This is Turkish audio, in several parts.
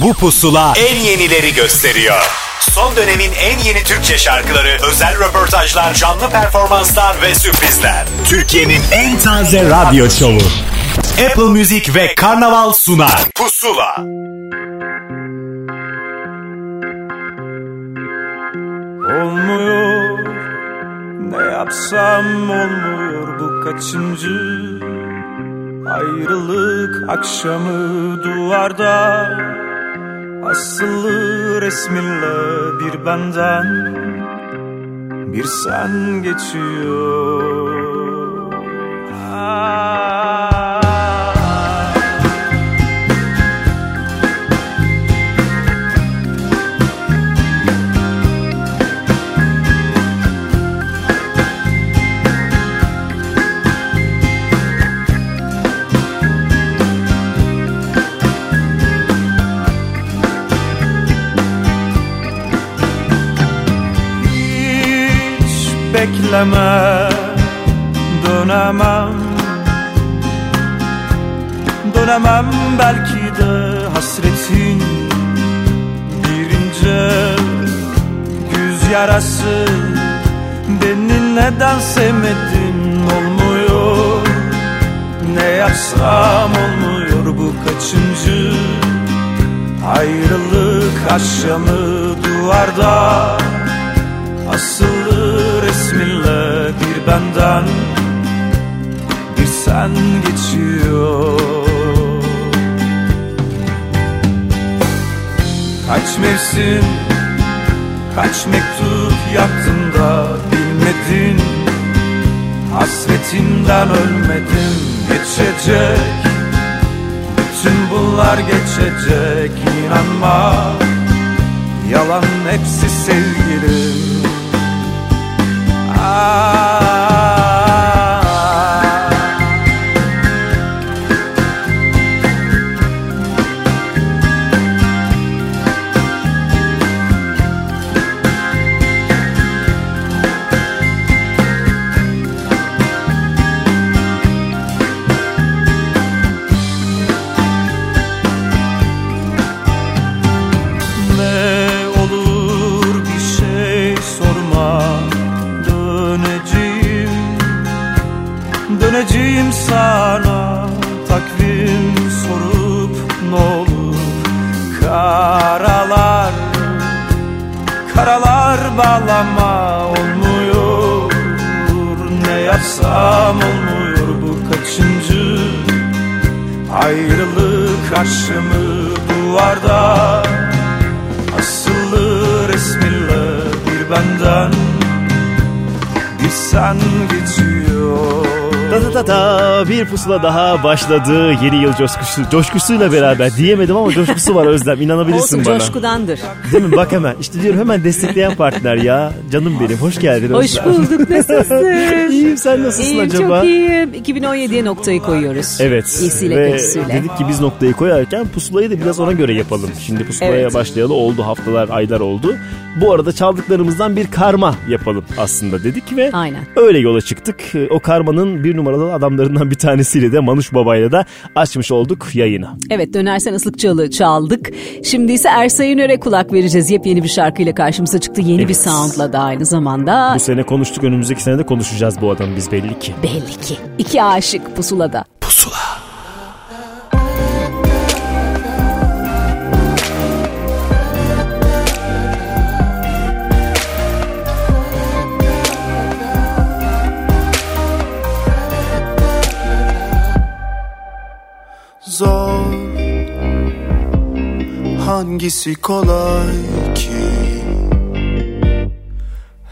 Bu pusula en yenileri gösteriyor. Son dönemin en yeni Türkçe şarkıları, özel röportajlar, canlı performanslar ve sürprizler. Türkiye'nin en taze radyo şovu. Apple Music ve Karnaval sunar. Pusula. Olmuyor Ne yapsam olmuyor bu kaçıncı Ayrılık akşamı duvarda Asılı resminle bir benden Bir sen geçiyor bekleme dönemem. Dönemem belki de hasretin bir ince yarası. Beni neden sevmedin olmuyor Ne yapsam olmuyor bu kaçıncı Ayrılık akşamı duvarda Asılı resminle bir benden Bir sen geçiyor. Kaç mevsim Kaç mektup yaktın da bilmedin? Hasretinden ölmedim geçecek. Bütün bunlar geçecek inanma. Yalan hepsi sevgilim Ah. Bağlama olmuyor. Ne yapsam olmuyor bu kaçıncı Ayrılık aşımı duvarda. Asılı resminle bir benden Bir sen geçiyor Da da da da bir pusula daha başladı yeni yıl coşkusu, coşkusuyla beraber diyemedim ama coşkusu var Özlem inanabilirsin Olsun bana. coşkudandır. Değil mi bak hemen işte diyorum hemen destekleyen partner ya canım benim hoş geldin Hoş Özlem. bulduk nasılsın? İyiyim sen nasılsın İyiyim acaba? çok iyiyim. 2017'ye noktayı koyuyoruz. Evet İyisiyle ve kötüsüyle. dedik ki biz noktayı koyarken pusulayı da biraz ona göre yapalım. Şimdi pusulaya Evet. başlayalı oldu haftalar aylar oldu. Bu arada çaldıklarımızdan bir karma yapalım aslında dedik ve Aynen. öyle yola çıktık. O karmanın bir numaralı adamlarından bir tanesiyle de Manuş Baba'yla da açmış olduk yayını. Evet dönersen ıslık çalı çaldık. Şimdi ise Ersay Üner'e kulak vereceğiz. Yepyeni bir şarkıyla karşımıza çıktı. Yeni bir Evet. soundla da aynı zamanda. Bu sene konuştuk önümüzdeki sene de konuşacağız bu adamı biz belli ki. Belli ki. İki aşık pusulada. Pusula. Hangisi kolay ki?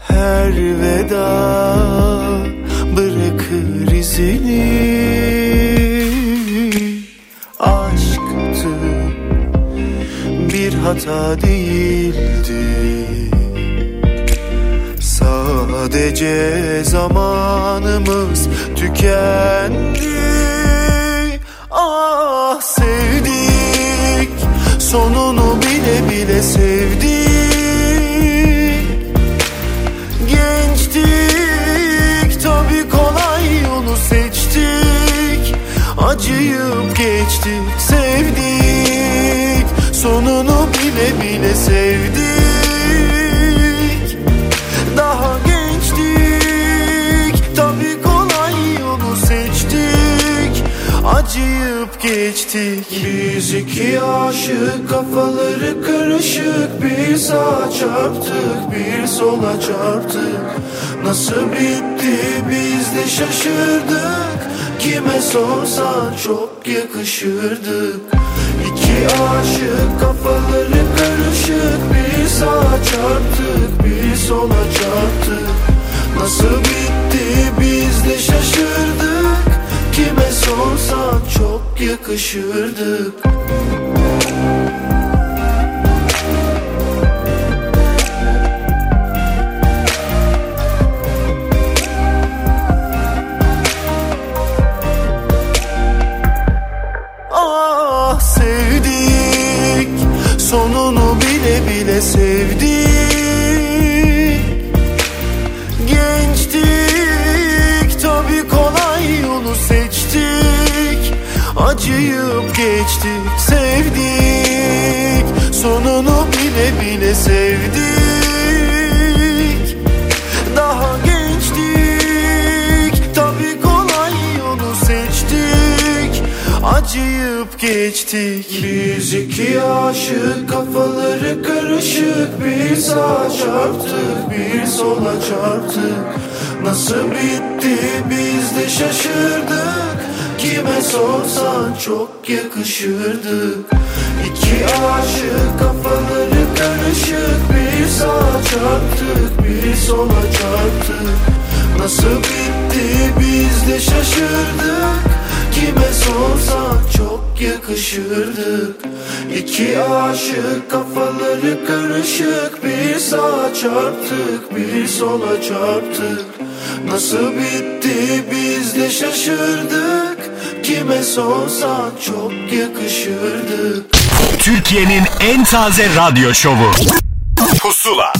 Her veda bırakır izini. Aşktı bir hata değildi. Sadece zamanımız tükendi. Ah sevdik Sonunu bile bile sevdik Gençtik tabi kolay yolu seçtik. Acıyıp geçtik sevdik. Sonunu bile bile sevdik. Daha Acıyıp geçtik. Biz iki aşık kafaları karışık. Bir sağa çarptık bir sola çarptık. Nasıl bitti biz de şaşırdık. Kime sorsan çok yakışırdık. İki aşık kafaları karışık. Bir sağa çarptık bir sola çarptık. Nasıl bitti biz de şaşırdık. Kime sorsan çok yakışırdık. Ah sevdik. Sonunu bile bile sevdik Acıyıp geçtik sevdik. Sonunu bile bile sevdik. Daha gençtik tabi kolay yolu seçtik. Acıyıp geçtik. Biz iki aşık kafaları karışık. Bir sağa çarptık bir sola çarptık. Nasıl bitti biz de şaşırdık Kime sorsan çok yakışırdık. İki aşık kafaları karışık. Bir sağa çarptık bir sola çarptık. Nasıl bitti biz de şaşırdık. Kime sorsan çok yakışırdık. İki aşık kafaları karışık. Bir sağa çarptık bir sola çarptık. Nasıl bitti biz de şaşırdık Kime sorsan çok yakışırdık Türkiye'nin en taze radyo şovu. Pusula.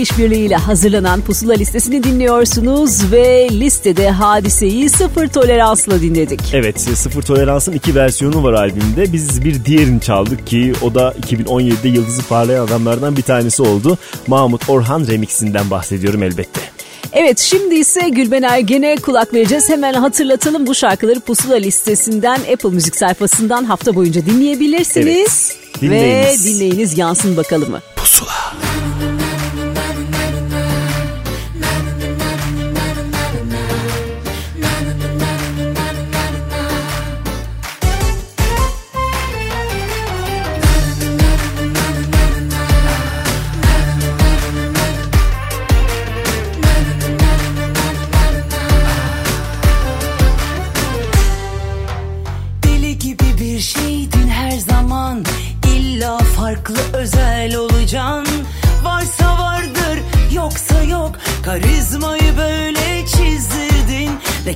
İşbirliğiyle hazırlanan Pusula listesini dinliyorsunuz ve listede hadiseyi sıfır toleransla dinledik. Evet sıfır toleransın iki versiyonu var albümde. Biz bir diğerini çaldık ki o da 2017'de yıldızı parlayan adamlardan bir tanesi oldu. Mahmut Orhan remixinden bahsediyorum elbette. Evet şimdi ise Gülben Ergen'e kulak vereceğiz. Hemen hatırlatalım bu şarkıları Pusula listesinden Apple Müzik sayfasından hafta boyunca dinleyebilirsiniz. Evet, dinleyiniz. Ve dinleyiniz yansın bakalım mı?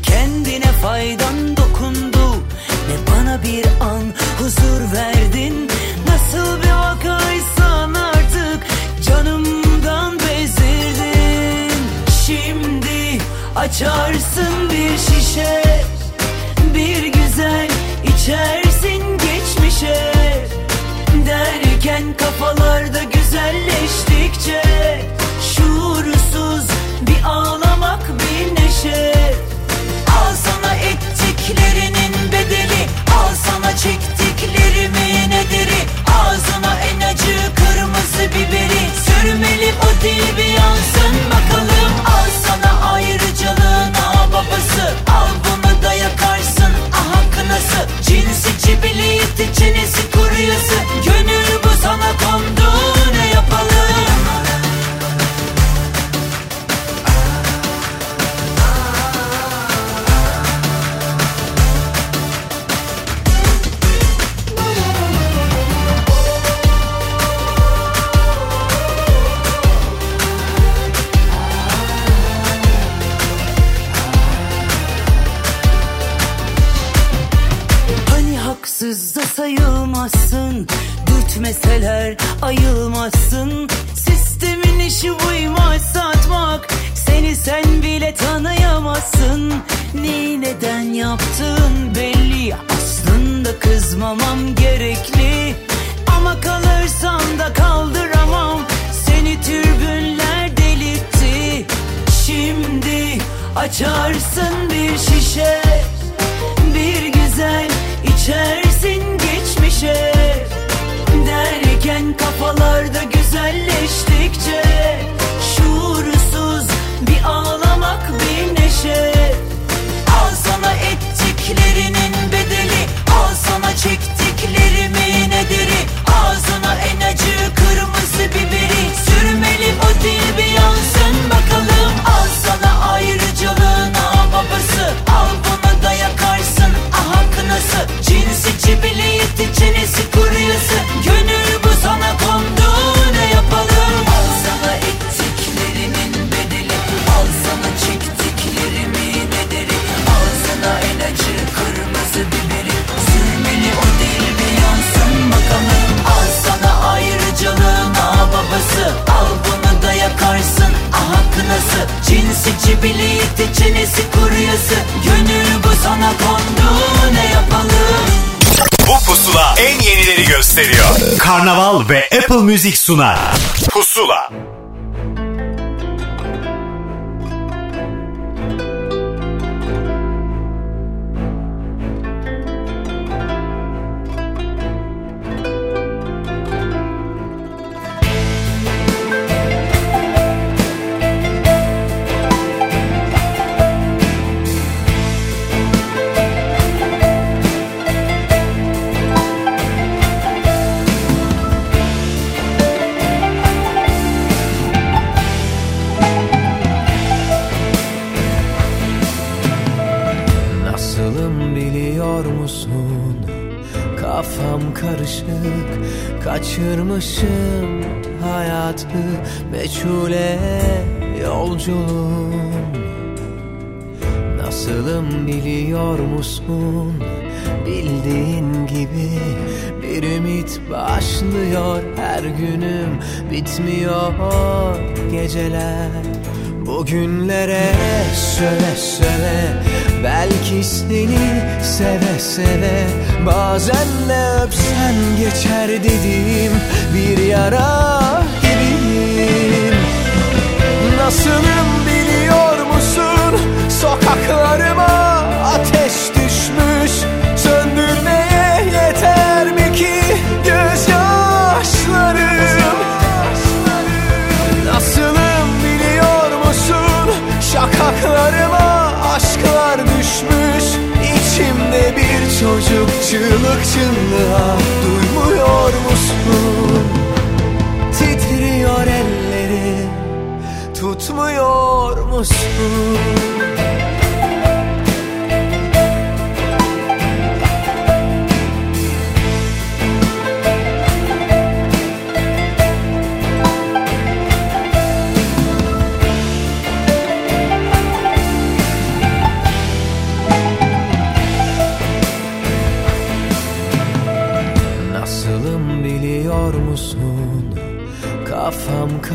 Kendine faydan dokundu. Ve bana bir an huzur verdin. Nasıl bir vakaysan artık Canımdan bezdirdin. Şimdi açarsın bir şişe. Bir güzel içersin geçmişe. Derken kafalarda güzelleştikçe. Şuursuz bir ağlamak bir neşe ettiklerinin bedeli Al sana çektiklerimin ederi Ağzına en acı kırmızı biberi. Sürmeli o dil bir yansın bakalım. Al sana ayrıcalığın ağ babası Al bunu da yakarsın aha kınası Cinsi cibiliyeti çenesi kuruyası Gönül bu sana kondu Dürtmeseler ayılmazsın. Sistemin işi buymuş satmak. Seni sen bile tanıyamazsın. Neyi neden yaptın belli. Aslında kızmamam gerekli. Ama kalırsam da kaldıramam. Seni türbünler delitti. Şimdi açarsın bir şişe. Bir güzel içersin geçmişe kafalarda güzelleştikçe Şuursuz bir ağlamak bir neşe. Al sana ettiklerinin bedeli Al sana çektiklerimin ederi. Ağzına en acı kırmızı biberi Sürmeli o dil bir yansın İçi bile yetti çenesi kuruyası Gönül bu sana kondu ne yapalım Bu pusula en yenileri gösteriyor. Karnaval ve Apple Music sunar. Pusula. Musun? Bildiğin gibi bir ümit başlıyor her günüm bitmiyor geceler Bugünlere söve söve Belki seni seve seve Bazen ne öpsen geçer dediğim Bir yara gibiyim Nasılım biliyor musun? Sokaklarıma ateş çocuk çığlık çığlığa Duymuyor musun? Titriyor elleri Tutmuyor musun?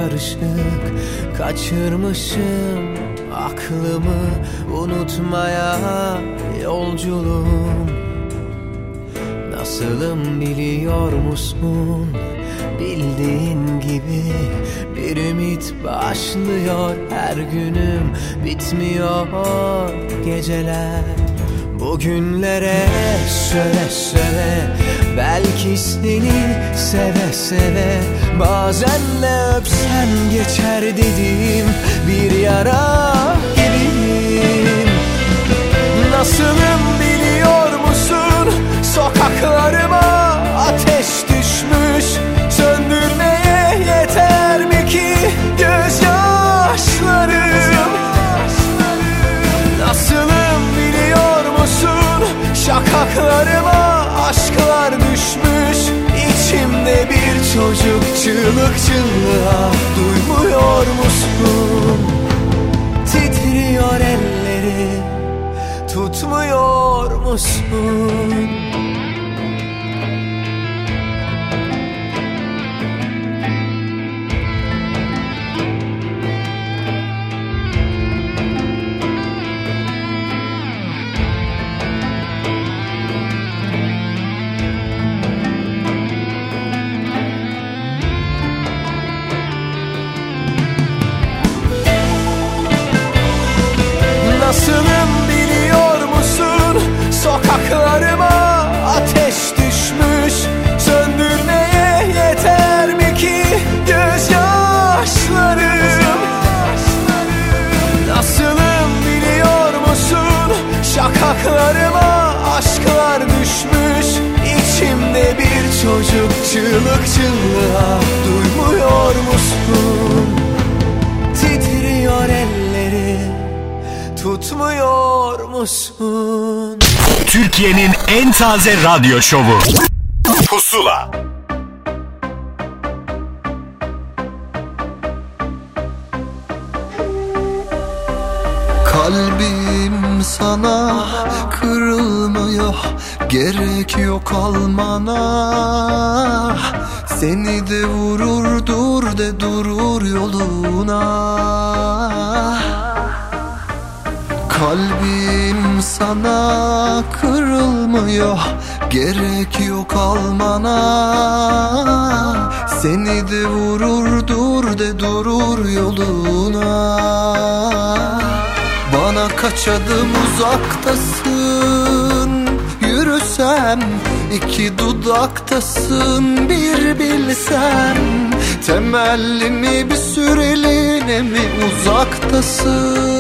Karışık. Kaçırmışım aklımı unutmaya yolculuğum. Nasılım biliyor musun? Bildiğin gibi bir ümit başlıyor. Her günüm bitmiyor. Geceler Bugünlere söve söve Belki seni seve seve Bazen ne öpsen geçer dediğim Bir yara gibiyim Nasılım biliyor musun? Sokaklarıma ateş düşmüş Söndürmeye yeter mi ki gözyaşlarım? Nasılım biliyor musun? Şakaklarıma çığlık çığlığa Duymuyor musun? Titriyor elleri Tutmuyor musun? Musun? Türkiye'nin en taze radyo şovu. Pusula. Kalbim sana kırılmıyor Gerek yok almana Seni de vurur dur de durur yoluna Kalbim sana kırılmıyor Gerek yok almana. Seni de vurur dur de durur yoluna. Bana kaç adım uzaktasın Yürüsem iki dudaktasın bir bilsem Temellimi bir süreliğine mi uzaktasın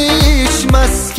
değişmez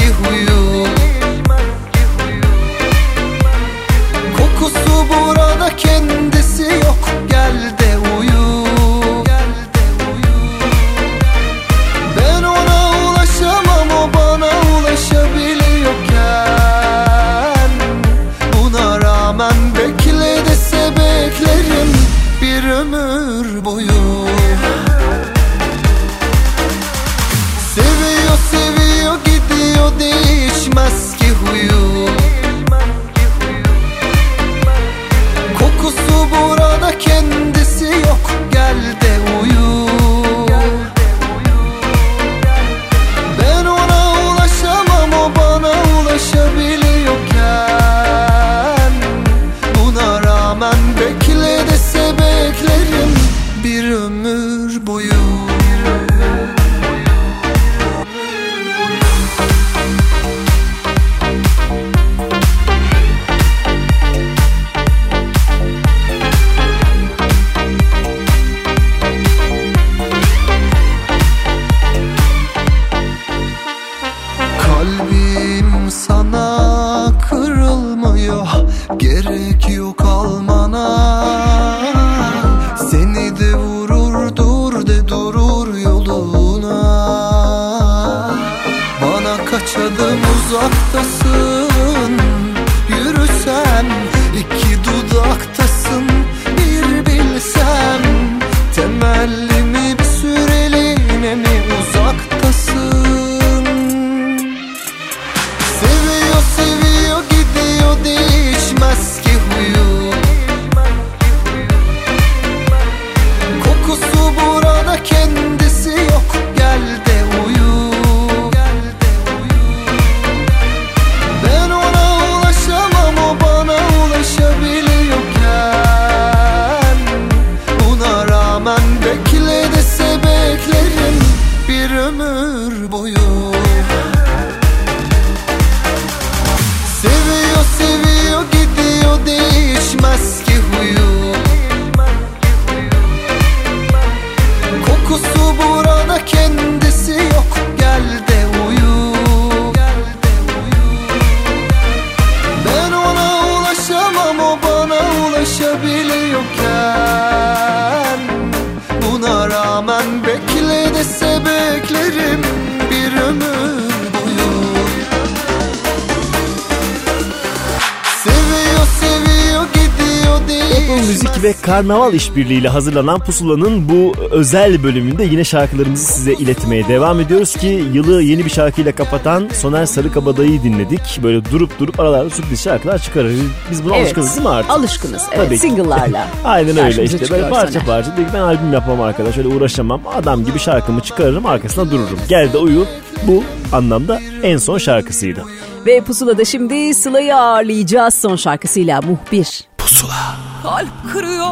Karnaval işbirliğiyle hazırlanan Pusula'nın bu özel bölümünde yine şarkılarımızı size iletmeye devam ediyoruz ki yılı yeni bir şarkıyla kapatan Soner Sarıkabadayı'yı dinledik. Böyle durup durup aralarda sürpriz şarkılar çıkarır. Biz buna Evet. alışkınız değil mi artık? Alışkınız. Evet, Tabii single'larla. Aynen öyle işte böyle parça Soner. parça dedik ben albüm yapmam arkadaş öyle uğraşamam adam gibi şarkımı çıkarırım arkasına dururum gel de uyu bu anlamda en son şarkısıydı. Ve Pusula'da şimdi Sıla'yı ağırlayacağız son şarkısıyla Muhbir. Kalp kırıyor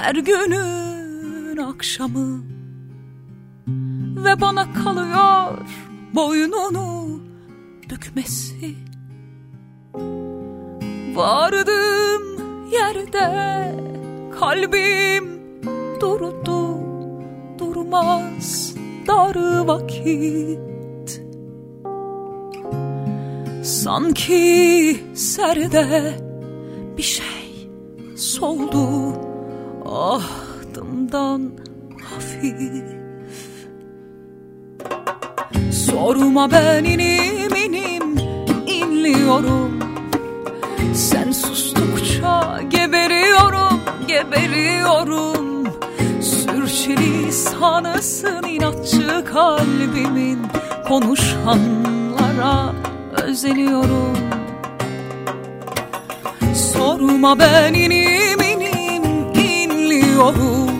her günün akşamı. Ve bana kalıyor boynunu bükmesi Vardığım yerde kalbim durdu Durmaz dar vakit. Sanki serde bir şey soldu ahdımdan hafif. Sorma ben inim inim inliyorum. Sen sustukça geberiyorum geberiyorum. Sürçülisanısın inatçı kalbimin. Konuşanlara özeniyorum. Sorma ben inim Yanıyorum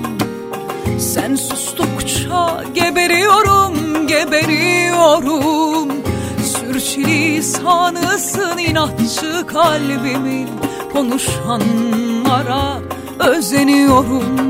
Sen sustukça geberiyorum Geberiyorum. Sürçülisanısın inatçı kalbimin. Konuşanlara özeniyorum.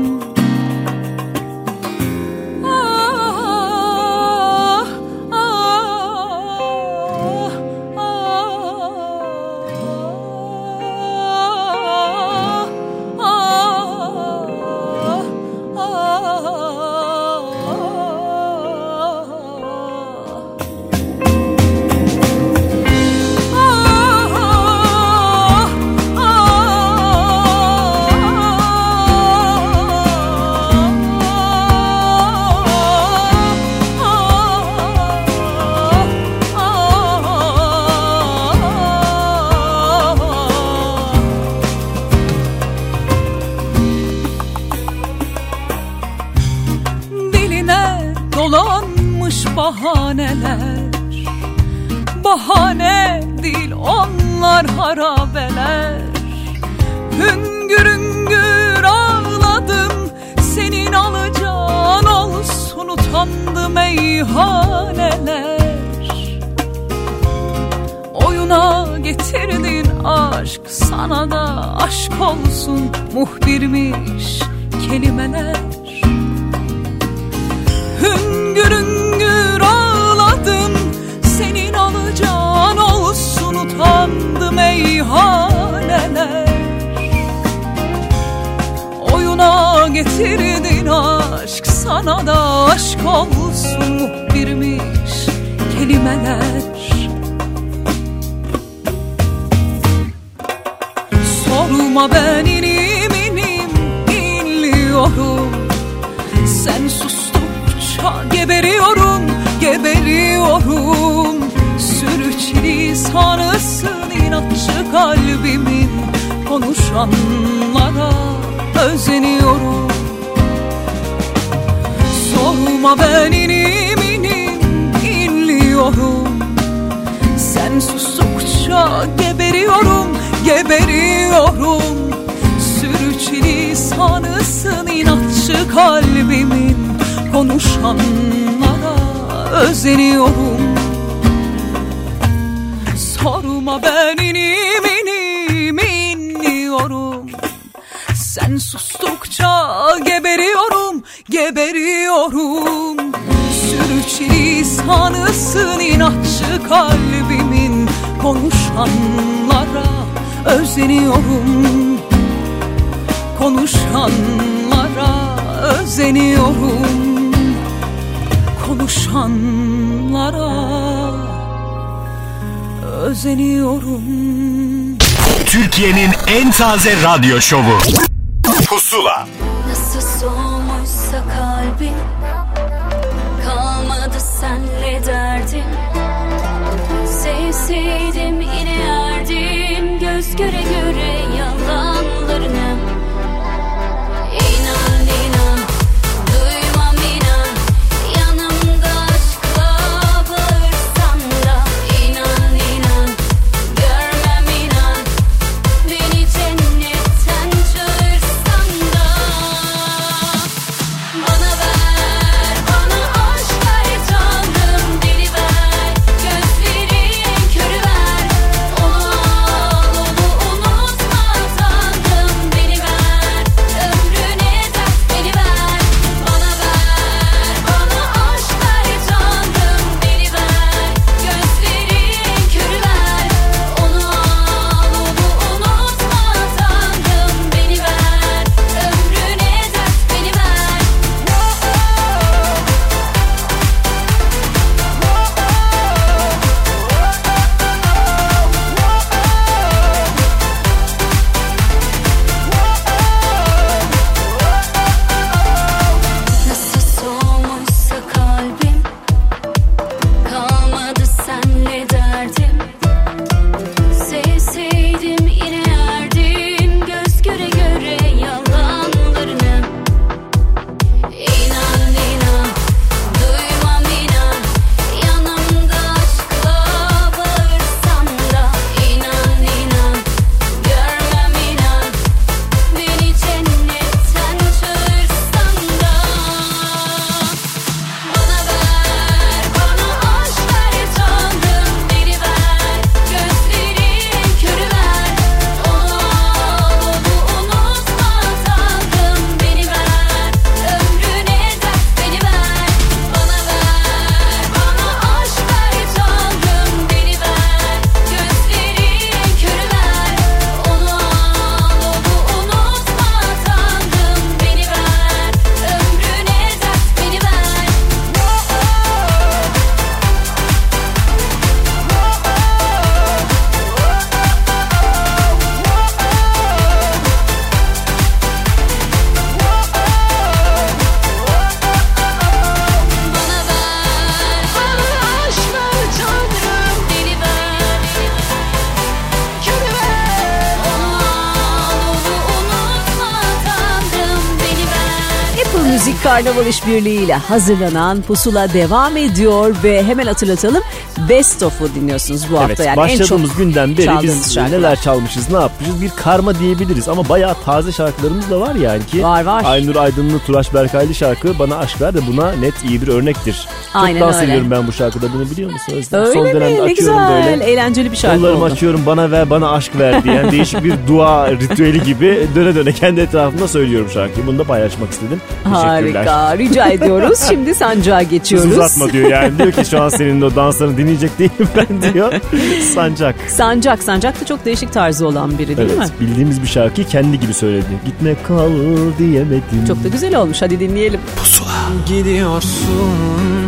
Yelpaze Radyo Şovu. Pusula. Nasıl soğumuşsa kalbin Kalmadı senle derdin Sevseydim iyi Karnaval işbirliğiyle hazırlanan Pusula devam ediyor ve hemen hatırlatalım Best of'u dinliyorsunuz bu hafta. Evet yani en başladığımız çok günden beri biz şarkılar. neler çalmışız ne yapmışız bir karma diyebiliriz ama bayağı taze şarkılarımız da var yani ki. Var, var. Aynur Aydınlı Turaş Berkaylı şarkı bana aşk ver de buna net iyi bir örnektir. Aynen Çok dans öyle. ediyorum ben bu şarkıda bunu biliyor musun Özlem? Öyle Son mi? dönemde Ne açıyorum güzel. böyle. Eğlenceli bir şarkı Kollarımı oldu. açıyorum bana ver bana aşk ver diyen değişik bir dua ritüeli gibi döne döne kendi etrafımda söylüyorum şarkıyı. Bunu da paylaşmak istedim. Teşekkürler. Harika. Rica ediyoruz. Şimdi sancağa geçiyoruz. uzatma diyor yani. Diyor ki şu an senin o danslarını dinleyecek değilim ben diyor. Sancak. Sancak. Sancak da çok değişik tarzı olan biri değil mi? Evet bildiğimiz bir şarkıyı kendi gibi söyledi. Gitme kal diyemedim. Çok da güzel olmuş. Hadi dinleyelim. Gidiyorsun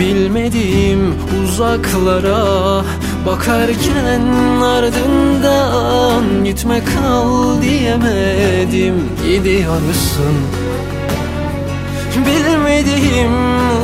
Bilmediğim uzaklara Bakarken ardından Gitme kal diyemedim. Gidiyorsun. Bilmediğim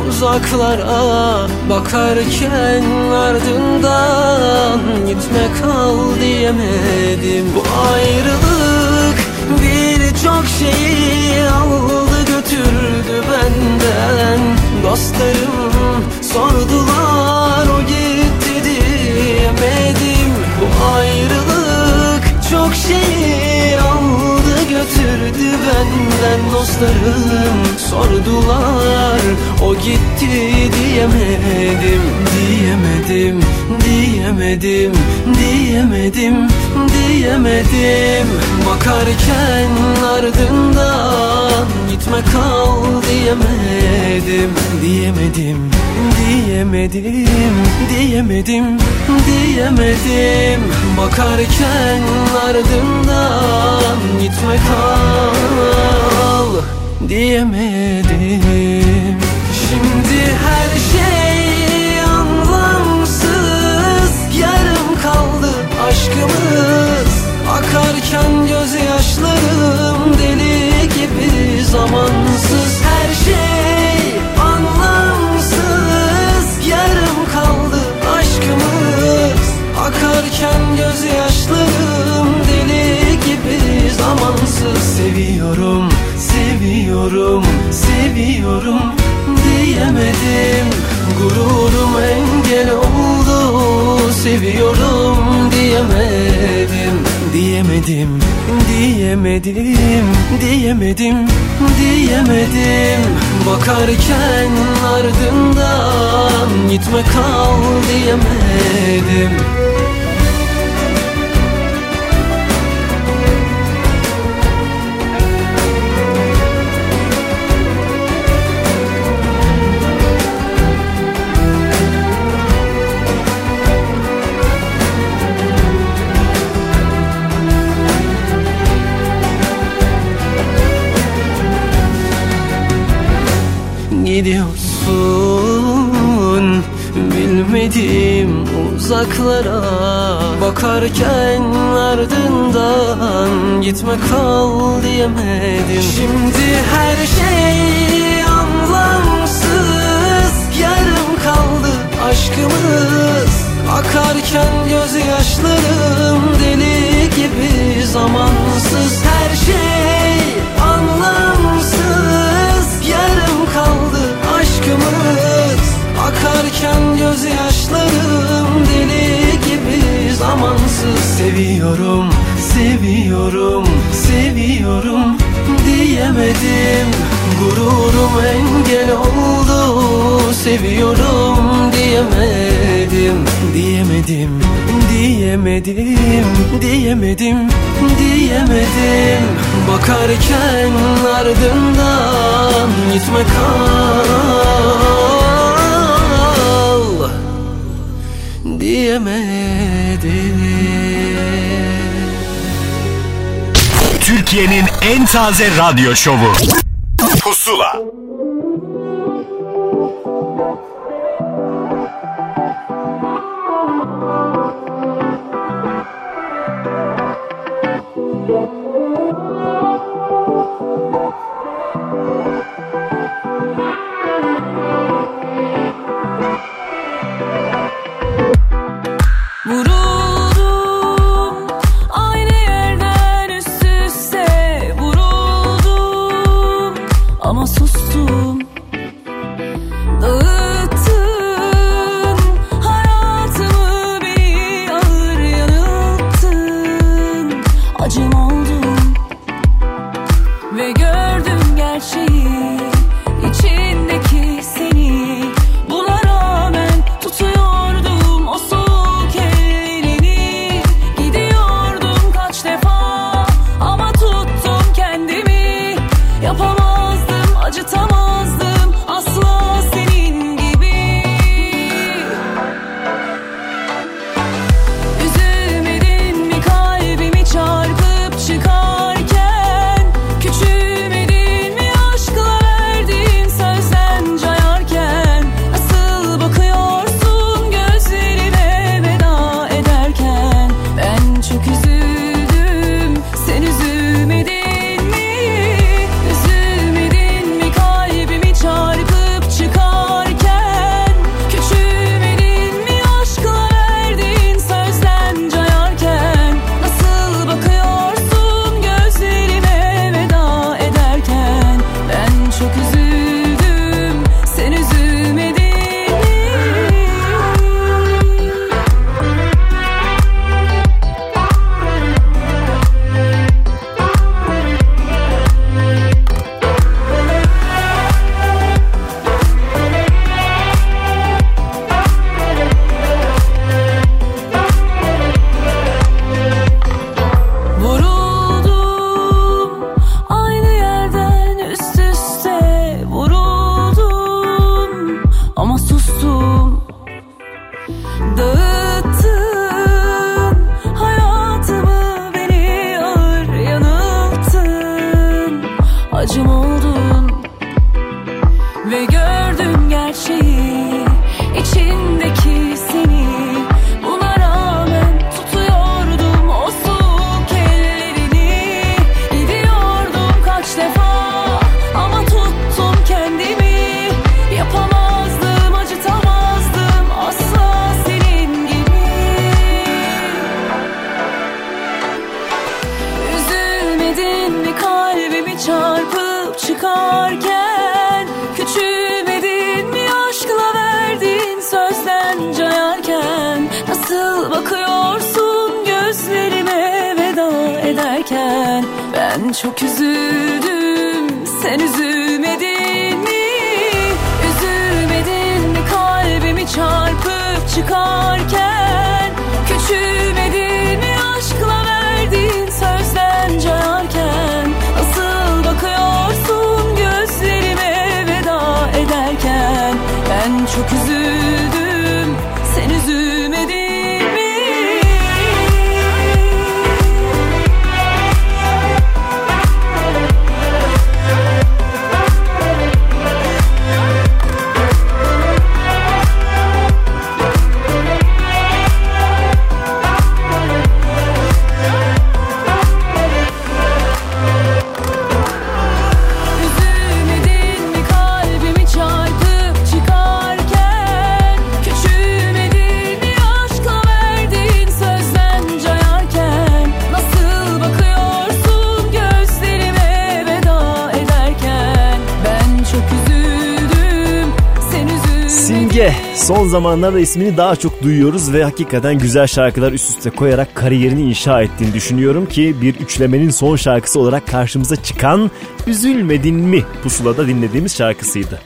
uzaklara Bakarken ardından Gitme kal diyemedim. Bu ayrılık birçok şeyi aldı götürdü benden Dostlarım. Sordular o gitti diyemedim. Bu ayrılık çok şeyi aldı götürdü benden Dostlarım sordular. O gitti diyemedim Diyemedim, diyemedim, diyemedim, diyemedim. Bakarken ardından gitme kal diyemedim Diyemedim, diyemedim, diyemedim, diyemedim. Bakarken ardından gitme kal diyemedim. Şimdi her şey anlamsız. Yarım kaldı aşkımız. Akarken gözyaşlarım deli gibi zamansız. Her şey anlamsız. Yarım kaldı aşkımız. Akarken gözyaşlarım Seviyorum, seviyorum, seviyorum diyemedim. Gururum engel oldu Seviyorum diyemedim. Diyemedim, diyemedim, diyemedim, diyemedim. Bakarken ardından gitme kal diyemedim Gidiyorsun bilmediğim uzaklara Bakarken ardından gitme kal diyemedim. Şimdi her şey anlamsız Yarım kaldı aşkımız. Akarken gözyaşlarım deli gibi zamansız Seviyorum, seviyorum, seviyorum diyemedim. Gururum engel oldu Seviyorum diyemedim. Diyemedim, diyemedim, diyemedim, diyemedim. Bakarken ardından gitme kal Diyemedim Türkiye'nin en taze radyo şovu. dostum Dağıttın hayatımı beni ağır yanılttın. Acım oldu çok üzüldüm. Sen üzülmedin mi? Üzülmedin mi? Kalbimi çarpıp çıkarken son zamanlarda ismini daha çok duyuyoruz ve hakikaten güzel şarkılar üst üste koyarak kariyerini inşa ettiğini düşünüyorum ki bir üçlemenin son şarkısı olarak karşımıza çıkan Üzülmedin mi pusulada dinlediğimiz şarkısıydı.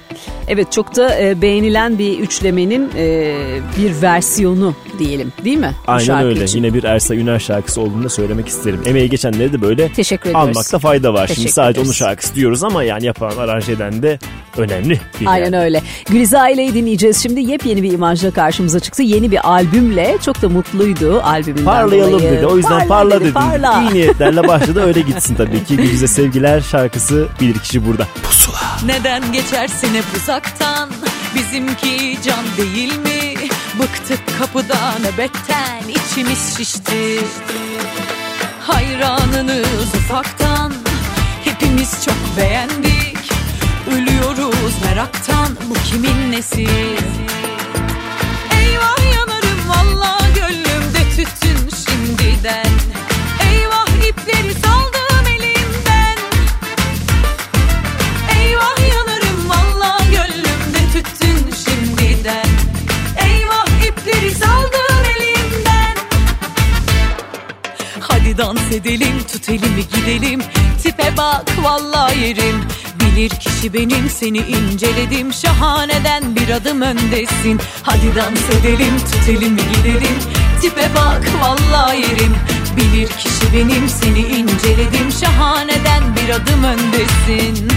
Evet çok da e, beğenilen bir üçlemenin e, bir versiyonu diyelim değil mi? Aynen öyle. için. Yine bir Ersa Üner şarkısı olduğunu da söylemek isterim. Emeği geçenleri de böyle Teşekkür almakta fayda var. Şimdi Teşekkür sadece onun ederiz. şarkısı diyoruz ama yani yapan aranje eden de önemli. Bir Aynen yerde. öyle. Gülizar Aile'yi dinleyeceğiz şimdi. Yepyeni bir imajla karşımıza çıktı. Yeni bir albümle. Çok da mutluydu albümünden Parlayalım dolayı. dedi. O yüzden parla, dedi, dedi. Parla. İyi niyetlerle başladı öyle gitsin tabii ki. Gülüze sevgiler şarkısı bilir kişi burada. Pusula. Neden geçersin hep uzaktan Bizimki can değil mi Bıktık kapıda nöbetten içimiz şişti Hayranınız ufaktan Hepimiz çok beğendik Ölüyoruz meraktan Bu kimin nesi? Eyvah yanarım valla gönlümde tütün şimdiden. Eyvah ipleri saldım elimden. Eyvah yanarım valla gönlümde tüttün şimdiden. Eyvah ipleri saldım elimden. Hadi dans edelim tut elimi gidelim. Tipe bak valla yerim Bilir kişi benim seni inceledim. Şahaneden bir adım öndesin. Hadi dans edelim tut elimi gidelim. Tipe bak valla yerim. Bilir kişi benim seni inceledim. Şahaneden bir adım öndesin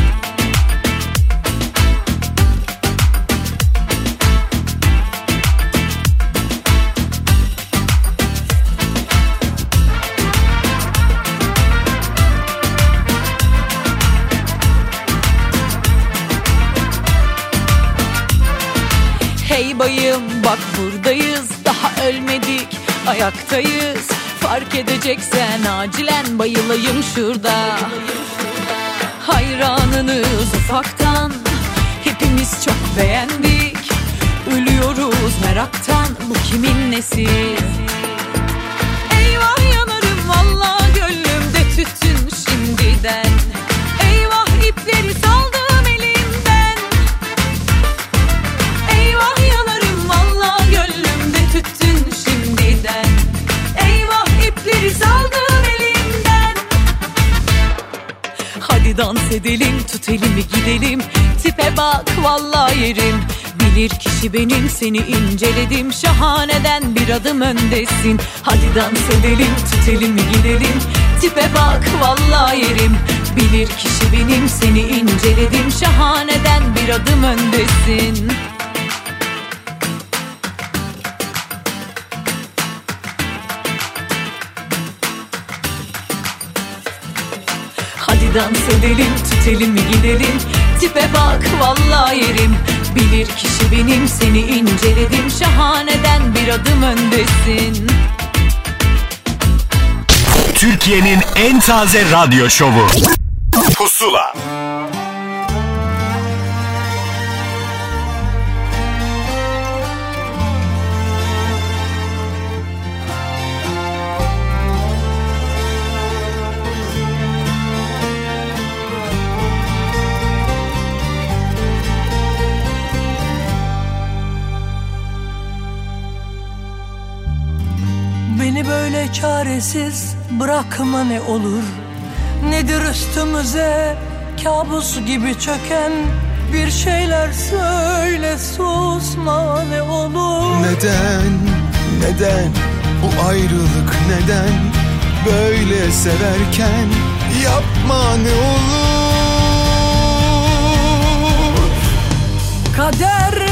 bak buradayız Daha ölmedik. Ayaktayız. Fark edeceksen acilen bayılayım şurada. Hayranınız ufaktan. Hepimiz çok beğendik. Ölüyoruz meraktan. Bu kimin nesi? Eyvah yanarım valla gönlümde tütün şimdiden Dans edelim tut elimi gidelim. Tipe bak valla yerim. Bilir kişi benim seni inceledim. Şahaneden bir adım öndesin. Hadi dans edelim tut elimi gidelim. Tipe bak valla yerim. Bilir kişi benim seni inceledim. Şahaneden bir adım öndesin dans edelim tut elimi gidelim Tipe bak valla yerim Bilir kişi benim Seni inceledim şahaneden bir adım öndesin Türkiye'nin en taze radyo şovu. Pusula. Böyle çaresiz bırakma ne olur. Nedir üstümüze kabus gibi çöken Bir şeyler söyle susma ne olur. Neden, neden bu ayrılık neden Böyle severken yapma ne olur? Kader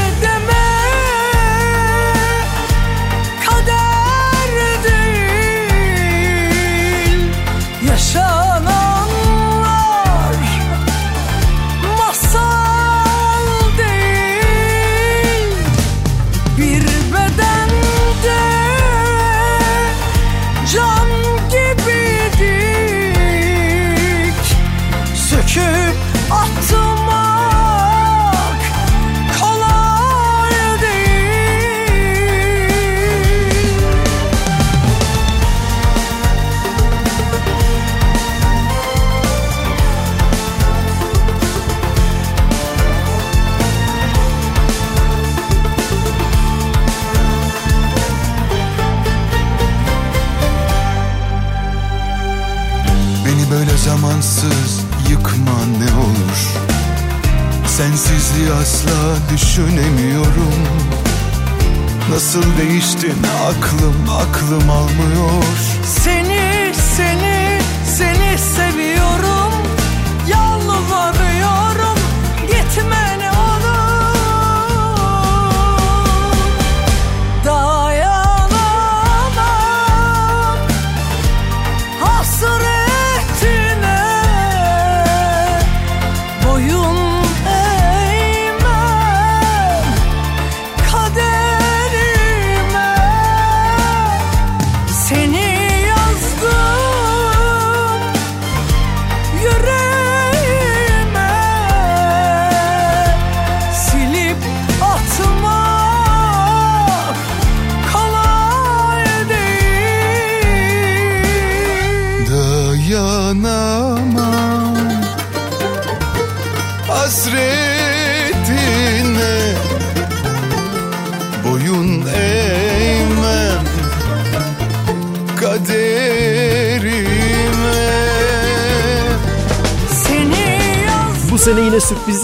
Nasıl değiştin? Aklım aklım almıyor. Seni,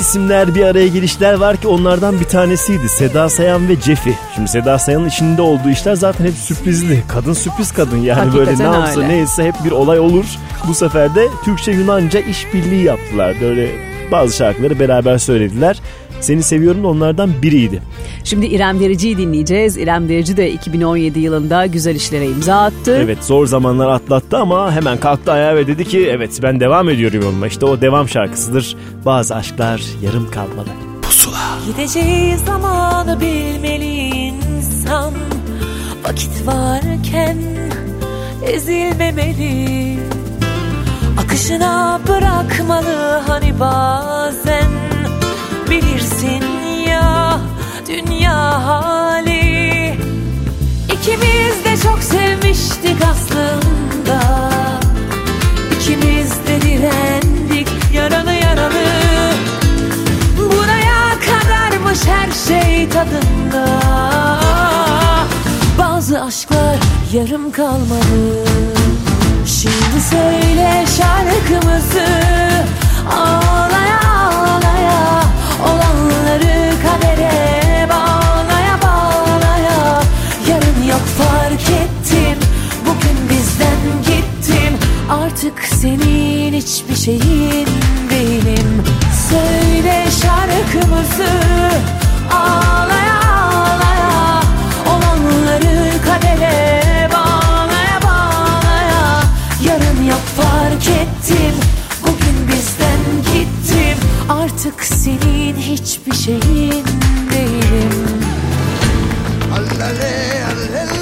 isimler bir araya gelişler var ki onlardan bir tanesiydi Seda Sayan ve Cefi. Şimdi Seda Sayan'ın içinde olduğu işler zaten hep sürprizli. Kadın sürpriz kadın yani böyle ne Hakikaten yapsa öyle. neyse hep bir olay olur. Bu sefer de Türkçe Yunanca işbirliği yaptılar. Böyle bazı şarkıları beraber söylediler. Seni seviyorum da onlardan biriydi. Şimdi İrem Derici'yi dinleyeceğiz. İrem Derici de 2017 yılında güzel işlere imza attı. Evet zor zamanlar atlattı ama hemen kalktı ayağa ve dedi ki evet ben devam ediyorum yoluma. İşte o devam şarkısıdır. Bazı aşklar yarım kalmalı. Gideceği zamanı bilmeli insan Vakit varken ezilmemeli Akışına bırakmalı hani bazen Bilirsin ya dünya hali. İkimiz de çok sevmiştik aslında. İkimiz de direndik yaralı yaralı. Buraya kadarmış her şey tadında. Bazı aşklar yarım kalmalı Şimdi söyle şarkımızı. Ağlaya ağlaya Olanları kadere Artık senin hiçbir şeyin değilim Söyle şarkımızı. Ağlaya ağlaya. Olanları kadere bağlaya bağlaya. Yarın yap fark ettim. Bugün bizden gittim. Artık senin hiçbir şeyin değilim Allale allale.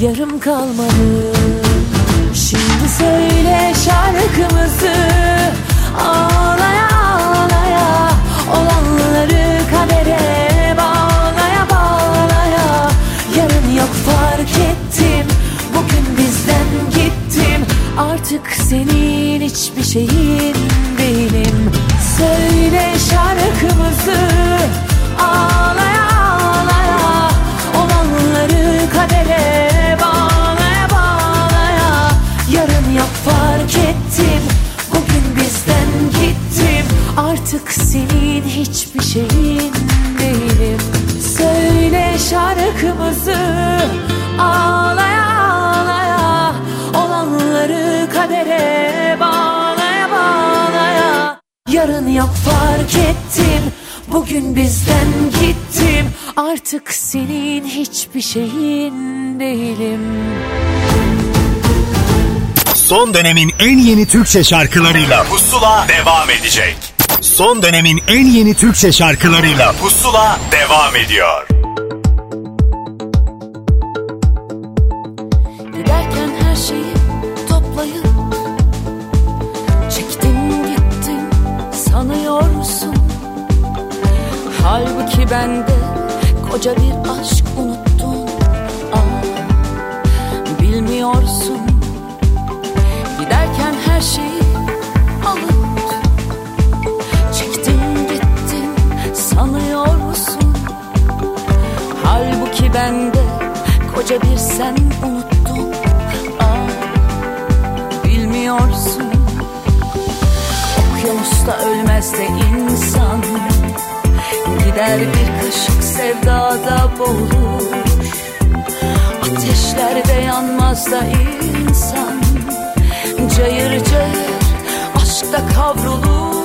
Yarım kalmalı Şimdi söyle şarkımızı. Ağlaya ağlaya Olanları kadere bağlaya bağlaya. Yarın yok fark ettim. Bugün bizden gittim. Artık senin hiçbir şeyin değilim Söyle şarkımızı. Ağlaya ağlaya Olanları kadere ettim Bugün bizden gittim. Artık senin hiçbir şeyin değilim. Söyle şarkımızı. Ağlaya ağlaya. Olanları kadere bağlaya bağlaya. Yarın yok fark ettim. Bugün bizden gittim. Artık senin hiçbir şeyin değilim Son dönemin en yeni Türkçe şarkılarıyla Pusula devam edecek. Son dönemin en yeni Türkçe şarkılarıyla Pusula devam ediyor. Giderken her şeyi toplayıp Çektin gittin sanıyorsun Halbuki bende koca bir aşk unuttun Aa, Bilmiyorsun her şeyi alıp Çektin gittin sanıyorsun Halbuki bende koca bir sen unuttun Aa, Bilmiyorsun. Okyanusta ölmez de insan Gider bir kaşık sevdada boğulur. Ateşlerde yanmaz da insan Cayır cayır aşkta kavrulur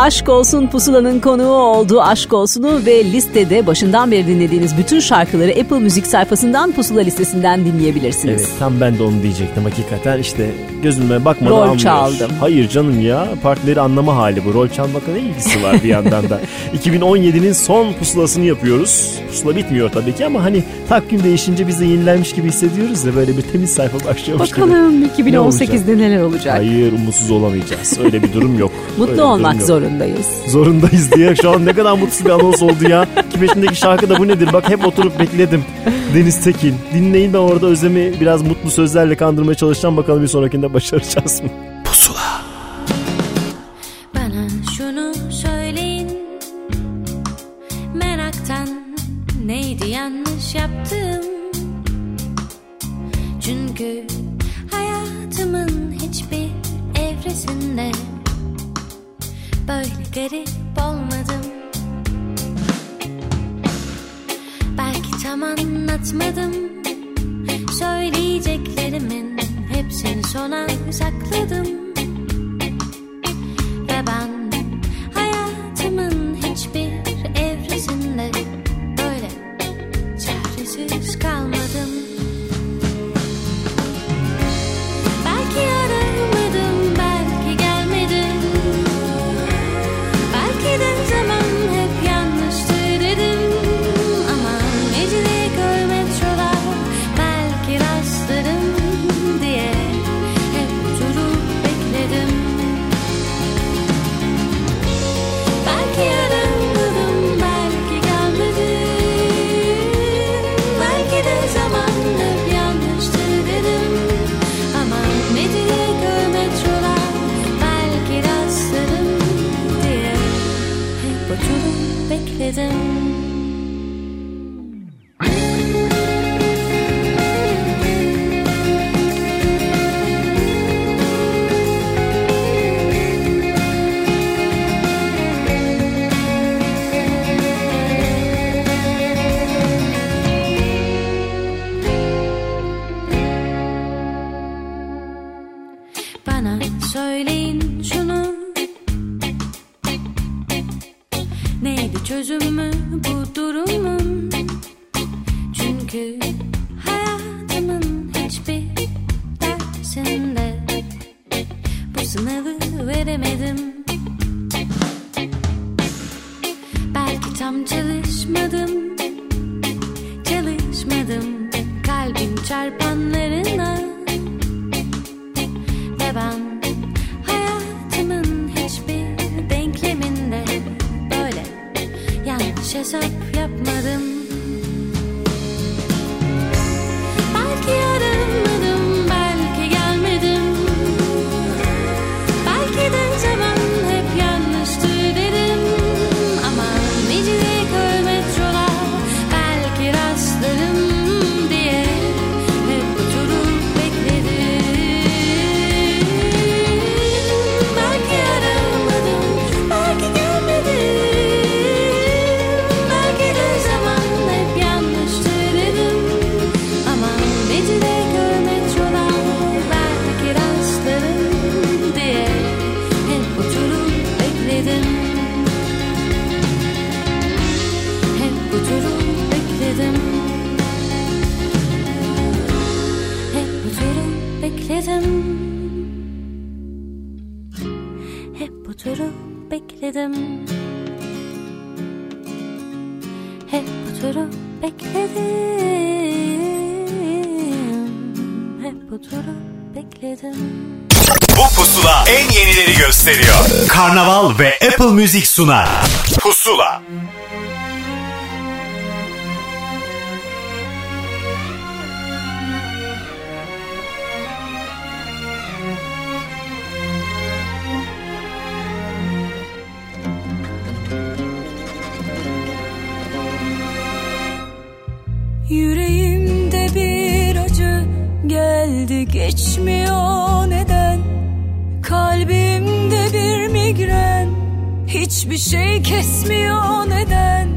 Aşk olsun pusulanın konuğu oldu. Aşk olsunu ve listede başından beri dinlediğiniz bütün şarkıları Apple Müzik sayfasından pusula listesinden dinleyebilirsiniz. Evet tam ben de onu diyecektim hakikaten işte gözüme bakmadan Rol anlıyor. çaldım. Hayır canım ya partileri anlama hali bu rol çalmakla ne ilgisi var bir yandan da. 2017'nin son pusulasını yapıyoruz. Pusula bitmiyor tabii ki ama hani takvim değişince biz de yenilenmiş gibi hissediyoruz ya böyle bir temiz sayfa başlıyormuş gibi. Bakalım Ne 2018'de neler olacak. Hayır umutsuz olamayacağız öyle bir durum yok. Öyle Mutlu durum olmak yok. Zorundayız. Zorundayız diye şu an ne kadar mutsuz bir anons oldu ya. Kimeşindeki şarkı da bu nedir? Bak hep oturup bekledim. Deniz Tekin. Dinleyin ben orada Özlem'i biraz mutlu sözlerle kandırmaya çalışacağım. Bakalım bir sonrakinde başaracağız mı? Neydi çözümü bu durumun? Çünkü hayatımın hiçbir dersinde Bu sınavı veremedim. Belki tam çalışmadım Çalışmadım. Kalbim çarpanlarına bekledim. Hep oturup bekledim. Hep oturup bekledim. Hep oturup bekledim. Bu pusula en yenileri gösteriyor. Karnaval ve Apple Müzik sunar. Pusula. geçmiyor neden? Kalbimde bir migren. Hiçbir şey kesmiyor neden?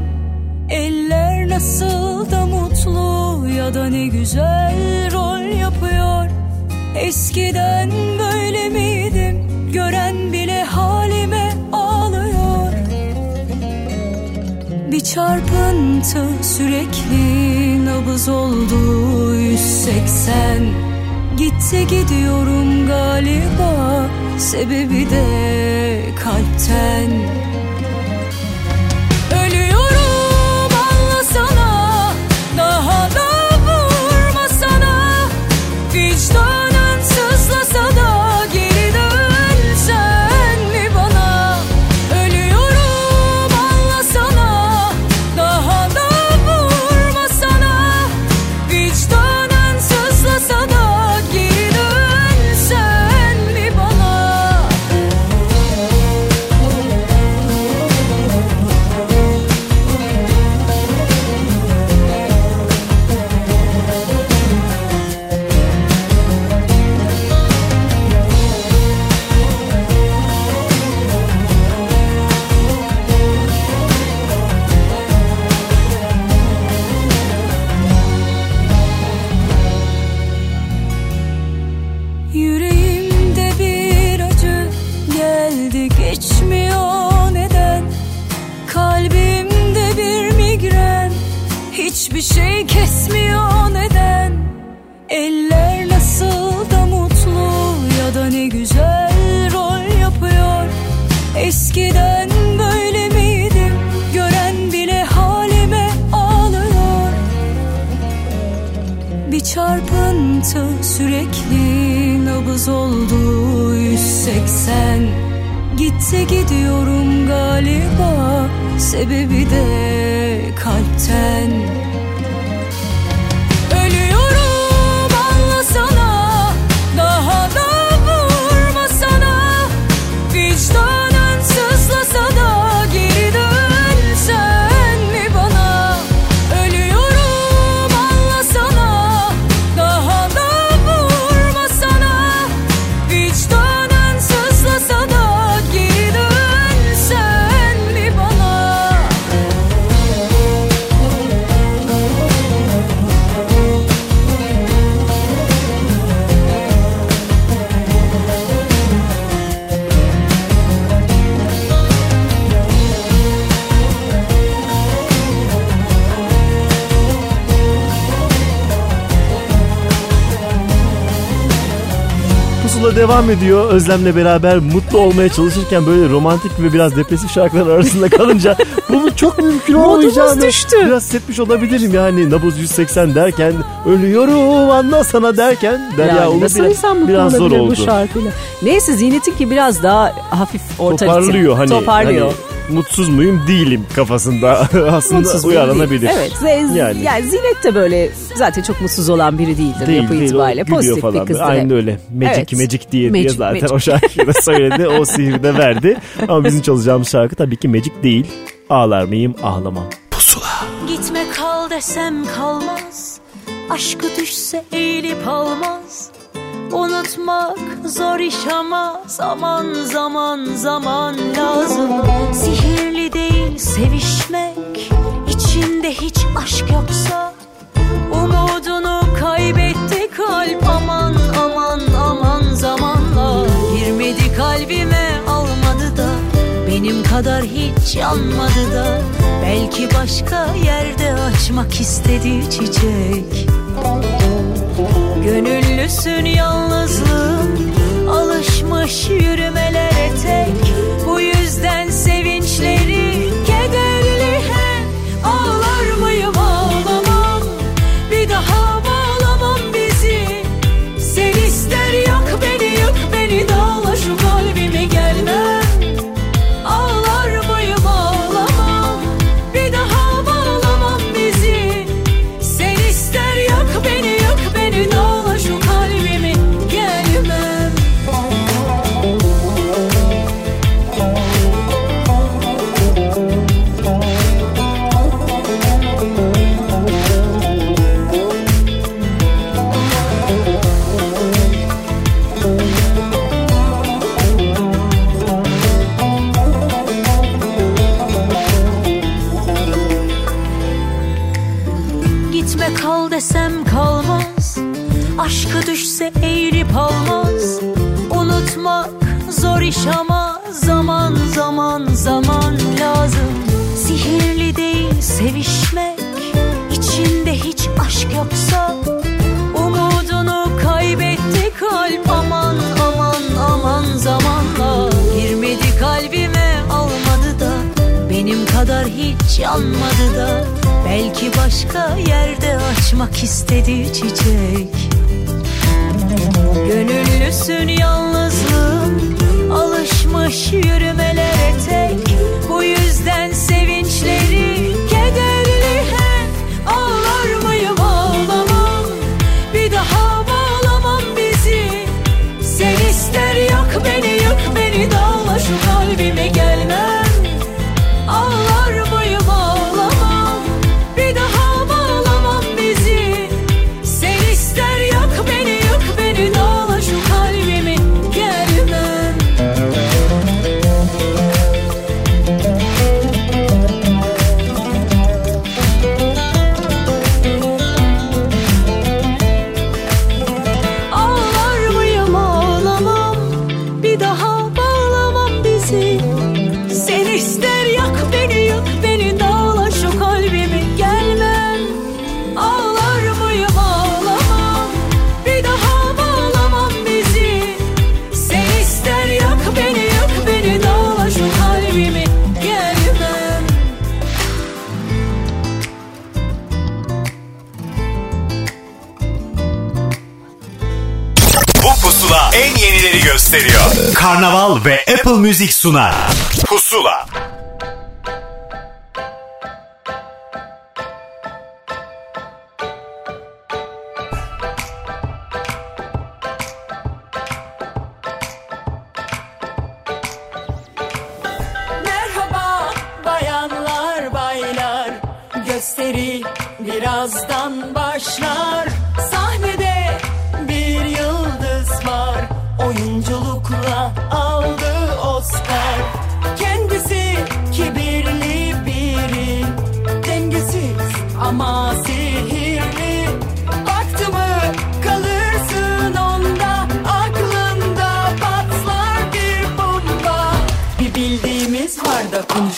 Eller nasıl da mutlu ya da ne güzel rol yapıyor. Eskiden böyle miydim? Gören bile halime ağlıyor. Bir çarpıntı sürekli nabız oldu. 180 Gitti gidiyorum galiba. Sebebi de kalpten Özlem'le beraber mutlu olmaya çalışırken böyle romantik ve biraz depresif şarkılar arasında kalınca bunun çok mümkün olmayacağını düştü. biraz hissetmiş olabilirim. Yani nabız 180 derken ölüyorum anla sana derken Derya Yani Ulu biraz, biraz zor oldu. bu şarkıyla? Neyse Zinet'inki biraz daha hafif orta Toparlıyor hani, Toparlıyor. hani mutsuz muyum değilim kafasında aslında Mutsuz değil. Evet. Yani. Yani. Zinet de böyle zaten çok mutsuz olan biri değildir Değil yapı değil itibariyle. Pozitif falan. bir kızdır. Aynen öyle. Magic Evet. Magic diye, diye Magic, zaten Magic. o şarkıyı da söyledi. o sihri de verdi. Ama bizim çalacağımız şarkı tabii ki Magic değil. Ağlar mıyım ağlamam. Gitme kal desem kalmaz Aşkı düşse eğilip almaz Unutmak zor iş ama Zaman zaman zaman lazım. Sihirli değil sevişmek. İçinde hiç aşk yoksa Umudunu kaybetti kalp. Aman aman aman zamanla Girmedi kalbime almadı da. Benim kadar hiç yanmadı da. Belki başka yerde açmak istedi çiçek Gönüllüsün yalnızlığım hiç yanmadı da Belki başka yerde açmak istedi çiçek. Gönüllüsün yalnızlığın Alışmış yürümeler Karnaval ve Apple Music sunar. Pusula. Merhaba bayanlar baylar gösteri birazdan başlar.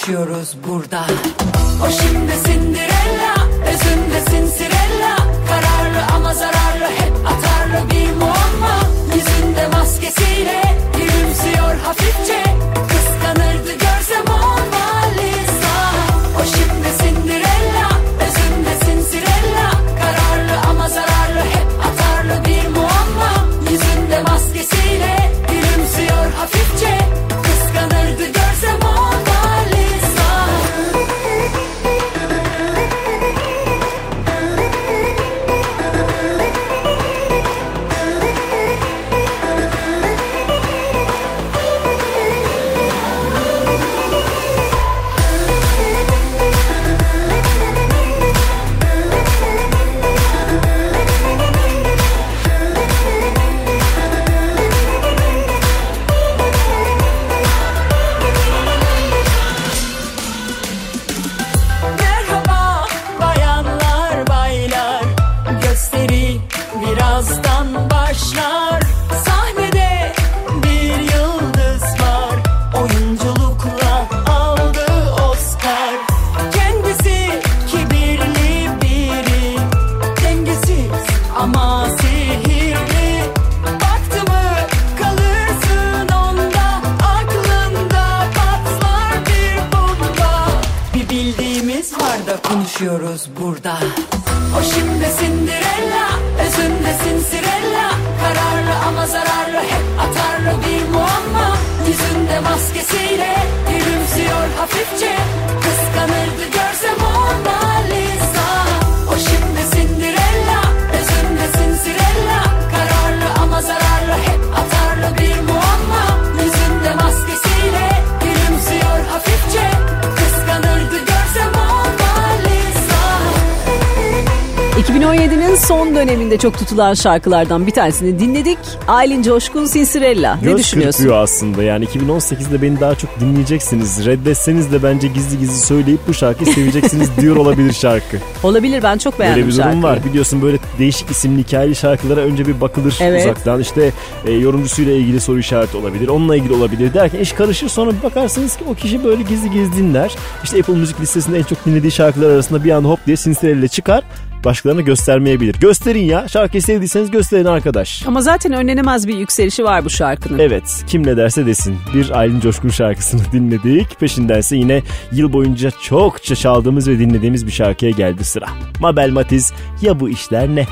yaşıyoruz burada. O şimdi senin döneminde çok tutulan şarkılardan bir tanesini dinledik. Aylin Coşkun Sinsirella. Ne Göz düşünüyorsun? kırpıyor aslında yani 2018'de beni daha çok dinleyeceksiniz. Reddetseniz de bence gizli gizli söyleyip bu şarkıyı seveceksiniz diyor olabilir şarkı. Olabilir ben çok beğendim Böyle bir durum şarkıyı. var. Biliyorsun böyle değişik isimli hikayeli şarkılara önce bir bakılır Evet. uzaktan. İşte e, yorumcusuyla ilgili soru işareti olabilir. Onunla ilgili olabilir derken iş karışır sonra bir bakarsınız ki o kişi böyle gizli gizli dinler. İşte Apple Müzik listesinde en çok dinlediği şarkılar arasında bir anda hop diye Sinsterelle çıkar. Başkalarına göstermeyebilir. Gösterin ya. Şarkıyı sevdiyseniz gösterin arkadaş. Ama zaten önlenemez bir yükselişi var bu şarkının. Evet kim ne derse desin bir Aylin Coşkun şarkısını dinledik. Peşindense yine yıl boyunca çokça çaldığımız ve dinlediğimiz bir şarkıya geldi sıra. Mabel Matiz ya bu işler ne?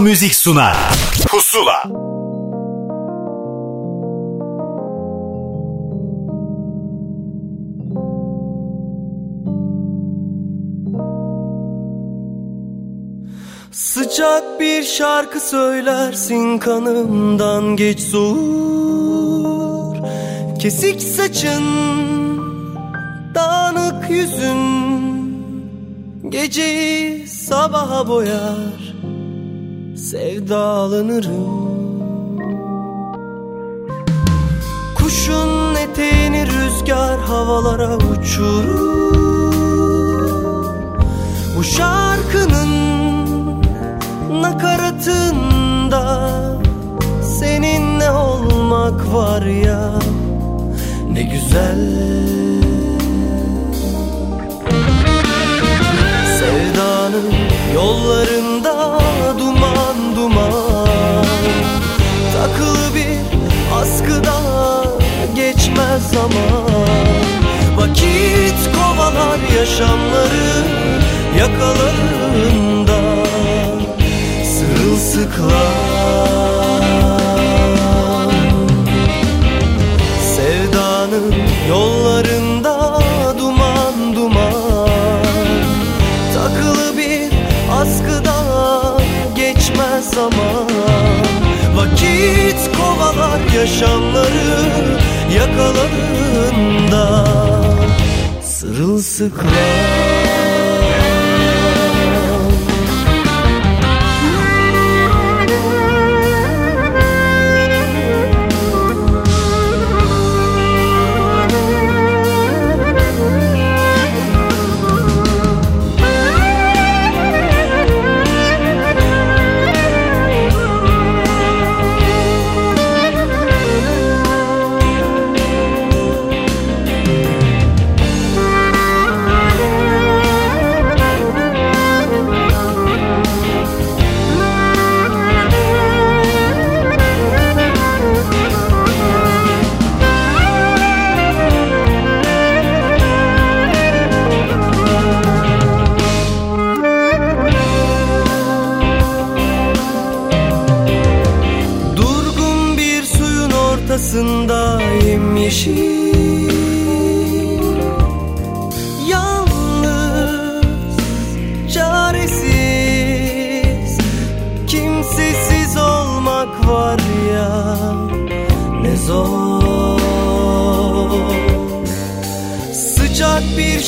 Apple Müzik sunar. Pusula. Sıcak bir şarkı söylersin kanımdan geç soğur Kesik saçın, dağınık yüzün Geceyi sabaha boyar Sevdalanırım. Kuşun eteği eteğini rüzgar havalara uçurur. Bu şarkının nakaratında Seninle olmak var ya ne güzel. Sevdanın yollarında duman duman. Takılı bir askıda geçmez zaman. Vakit kovalar yaşamları yakalarında. Sırılsıklam Sevdanın yollarında zaman. Vakit kovalar yaşamları yakalarında Sırılsıklam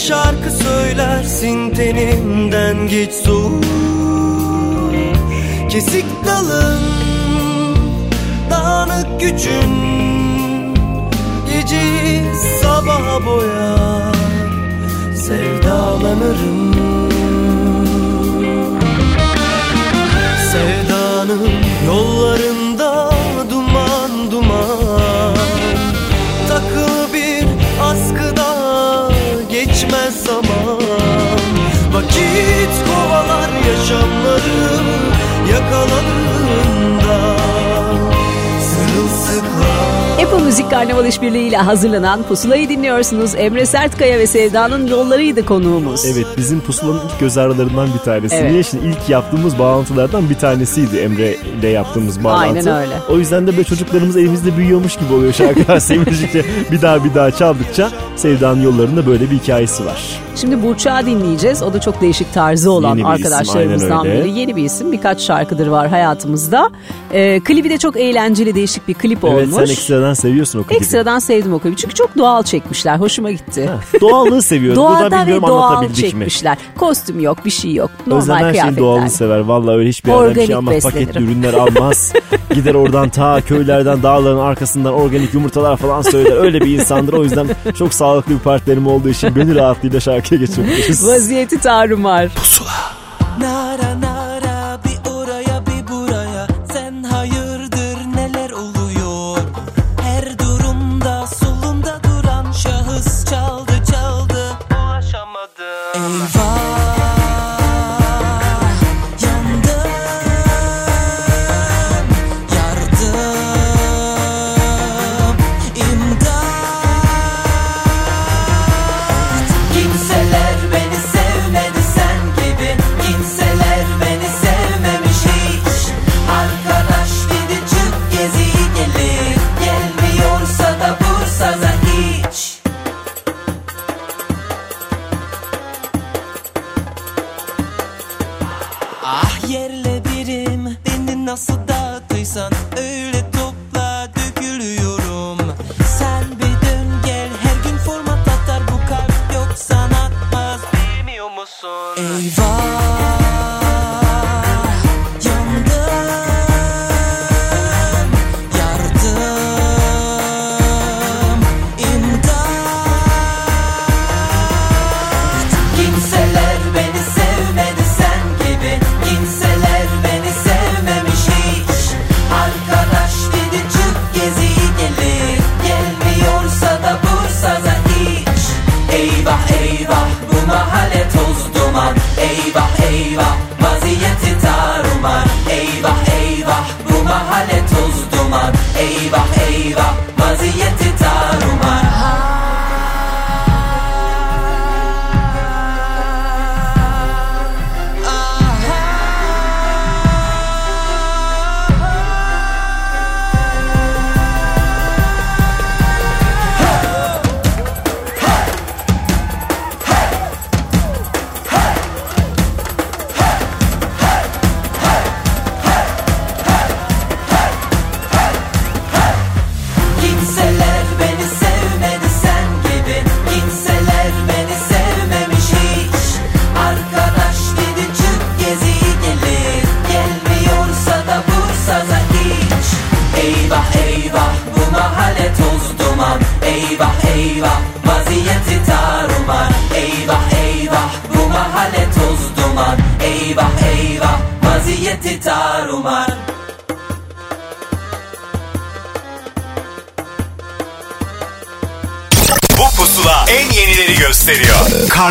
şarkı söylersin tenimden geç soğuk Kesik dalın dağınık gücün Geceyi sabaha boyar Sevdalanırım. Sevdanın yollarında Karnaval İşbirliği ile hazırlanan Pusula'yı dinliyorsunuz. Emre Sertkaya ve Sevda'nın yollarıydı konuğumuz. Evet bizim pusulanın ilk göz ağrılarından bir tanesi. Evet. Niye? Şimdi ilk yaptığımız bağlantılardan bir tanesiydi Emre ile yaptığımız bağlantı. Aynen öyle. O yüzden de böyle çocuklarımız elimizde büyüyormuş gibi oluyor şarkılar sevindikçe bir daha bir daha çaldıkça Sevda'nın yollarında böyle bir hikayesi var. Şimdi Burçak'ı dinleyeceğiz. O da çok değişik tarzı olan Yeni bir arkadaşlarımızdan biri. Yeni bir isim. Birkaç şarkıdır var hayatımızda. Ee, klibi de çok eğlenceli değişik bir klip Evet olmuş. sen ekstradan seviyorsun o klibi. Ekstradan sevdim o klibi. Çünkü çok doğal çekmişler. Hoşuma gitti. Doğallığı seviyoruz. Burada Doğada ve bilmiyorum doğal anlatabildik mi? çekmişler. Kostüm yok, bir şey yok. Normal Özlem her şeyin doğalını sever. Vallahi öyle hiçbir yerden bir şey almaz. beslenirim. Paketli ürünler almaz. Gider oradan ta köylerden dağların arkasından organik yumurtalar falan söyler. Öyle bir insandır. O yüzden çok sağlıklı bir partnerim olduğu için gönül rahatlığıyla şarkıya geçebiliriz. Vaziyeti tarumar. Nara nara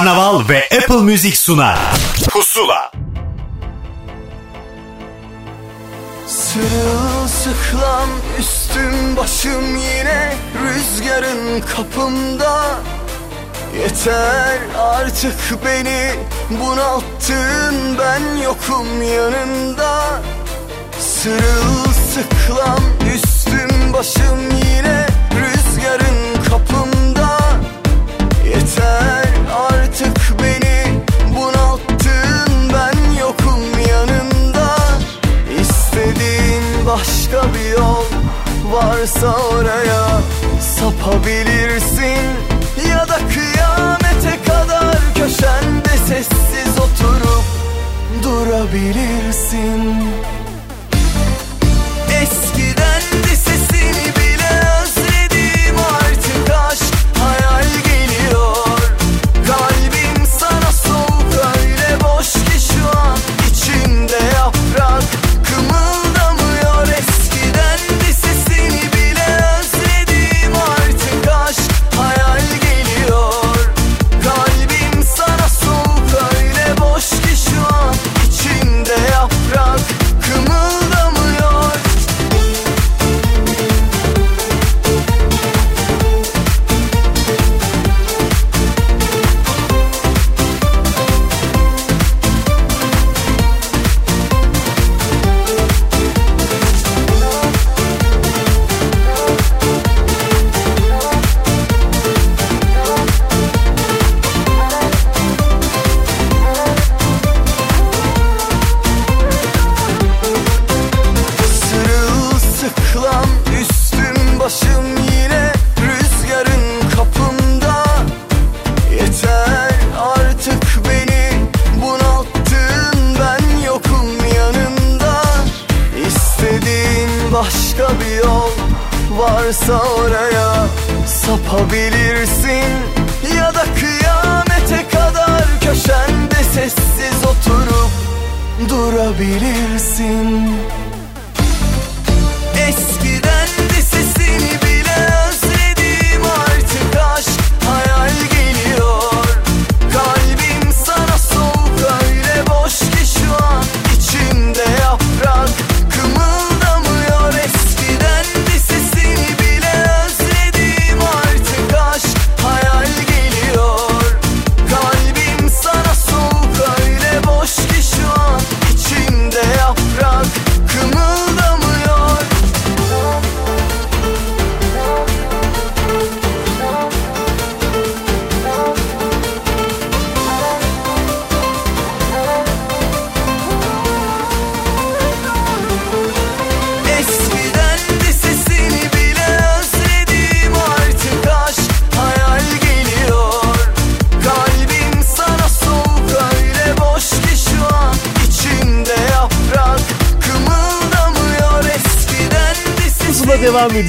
Karnaval ve Apple Müzik sunar. Pusula. Sırılsıklam üstüm başım yine rüzgarın kapımda Yeter artık beni bunalttın ben yokum yanında Sırılsıklam üstüm başım yine varsa oraya sapabilirsin. Ya da kıyamete kadar köşende sessiz oturup durabilirsin. durdurabilirsin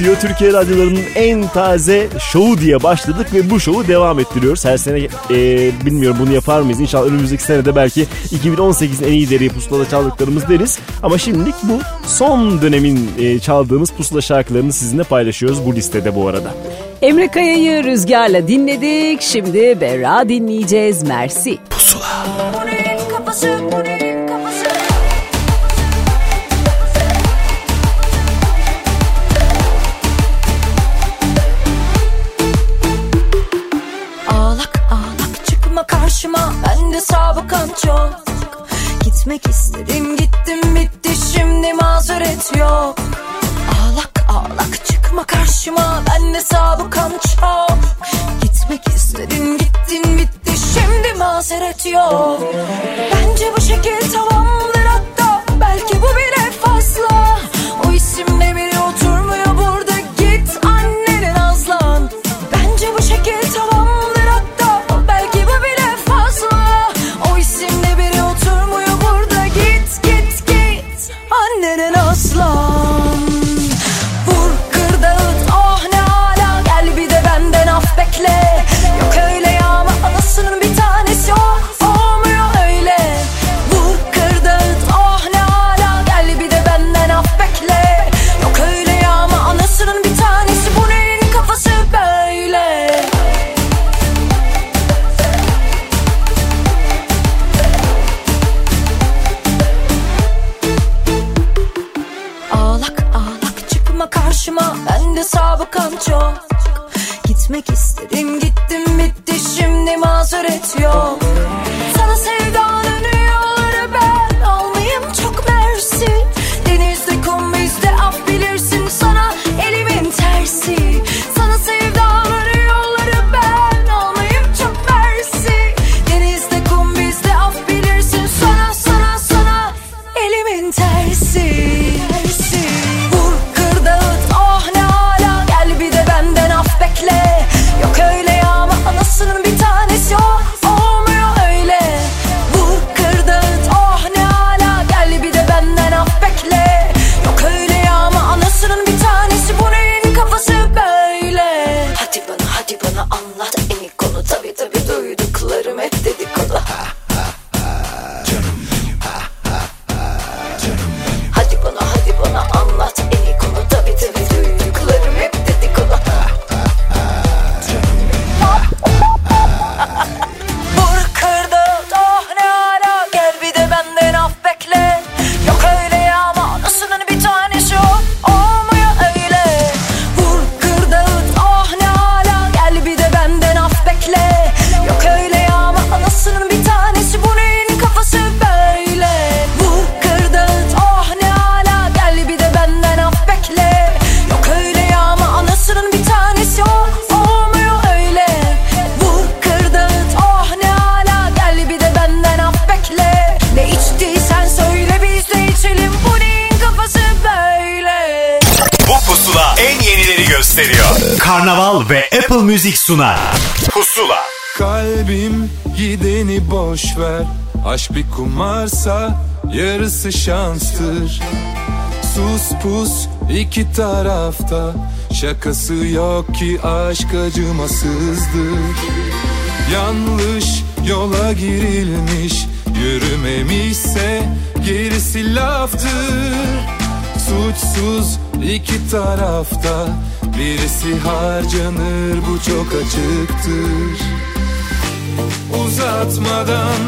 ediyor. Türkiye radyolarının en taze şovu diye başladık ve bu şovu devam ettiriyoruz. Her sene e, bilmiyorum bunu yapar mıyız? İnşallah önümüzdeki senede belki 2018'in en iyi deri pusulada çaldıklarımız deriz. Ama şimdilik bu son dönemin e, çaldığımız pusula şarkılarını sizinle paylaşıyoruz bu listede bu arada. Emre Kaya'yı rüzgarla dinledik. Şimdi Berra dinleyeceğiz. Mersi. Bunun kafası, bunun Gitmek istedim. Gittim bitti Şimdi mazeret yok. Ağlak ağlak çıkma karşıma. Bende sabıkan çok. Gitmek istedim gittin bitti Şimdi mazeret yok. Bence bu şekil tamamdır hatta. Belki bu bile fazla. O isimle karşıma Bende sabıkan çok. Gitmek istedim gittim bitti Şimdi mazeret yok Müzik sunar. Pusula. Kalbim gideni boş ver. Aşk bir kumarsa yarısı şanstır. Sus pus iki tarafta. Şakası yok ki aşk acımasızdır Yanlış yola girilmiş. Yürümemişse gerisi laftır. Suçsuz iki tarafta Birisi harcanır bu çok açıktır. Uzatmadan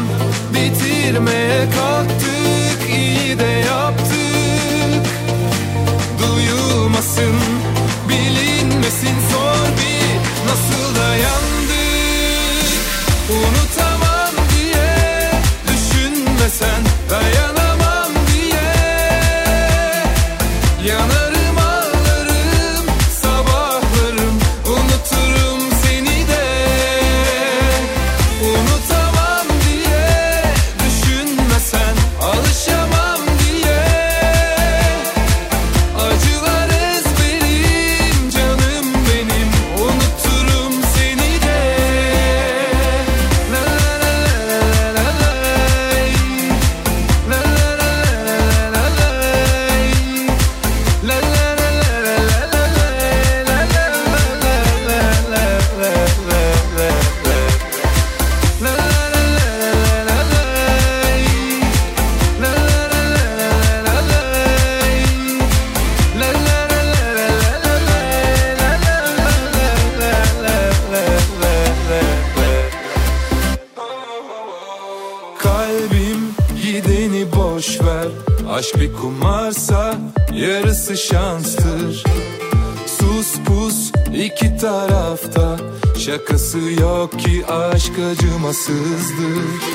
bitirmeye kalktık iyi de yaptık. Duyulmasın bilinmesin sor bir nasıl dayandık. Unutamam diye düşünmesen dayanamam acımasızdır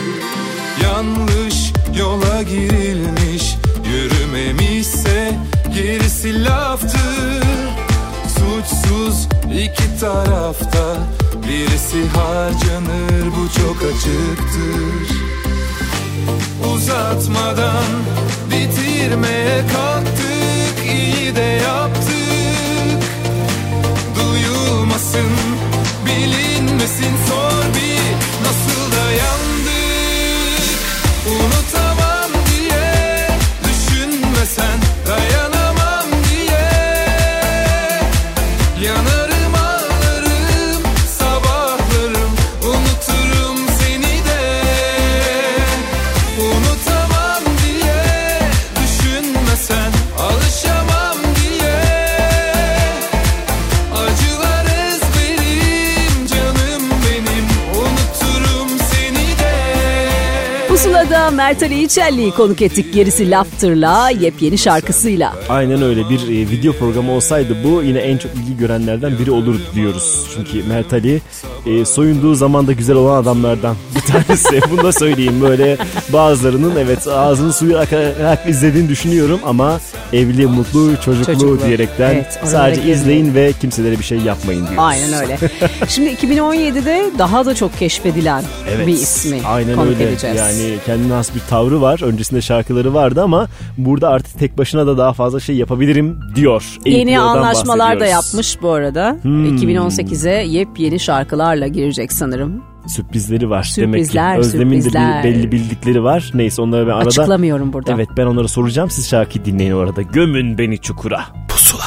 İçelli'yi konuk ettik gerisi Laftır'la yepyeni şarkısıyla. Aynen öyle bir e, video programı olsaydı bu yine en çok ilgi görenlerden biri olur diyoruz. Çünkü Mert Ali e, soyunduğu zaman da güzel olan adamlardan bir tanesi. Bunu da söyleyeyim böyle bazılarının evet ağzının suyu akarak izlediğini düşünüyorum ama evli, mutlu, çocuklu, Çocuklu. diyerekten Evet, sadece girmeyin. izleyin ve kimselere bir şey yapmayın diyoruz. Aynen öyle. Şimdi 2017'de daha da çok keşfedilen Evet, bir ismi aynen konuk öyle. edeceğiz. Yani kendine has bir tavrı var. Öncesinde şarkıları vardı ama burada artık tek başına da daha fazla şey yapabilirim diyor. Yeni anlaşmalar da yapmış bu arada. Hmm. 2018'e yepyeni şarkılarla girecek sanırım. Sürprizleri var Sürprizler, demek ki. Özlem'in de sürprizler. bir, belli bildikleri var. Neyse onları ben arada... Açıklamıyorum burada. Evet ben onlara soracağım. Siz şarkıyı dinleyin orada. Gömün beni çukura. Pusula.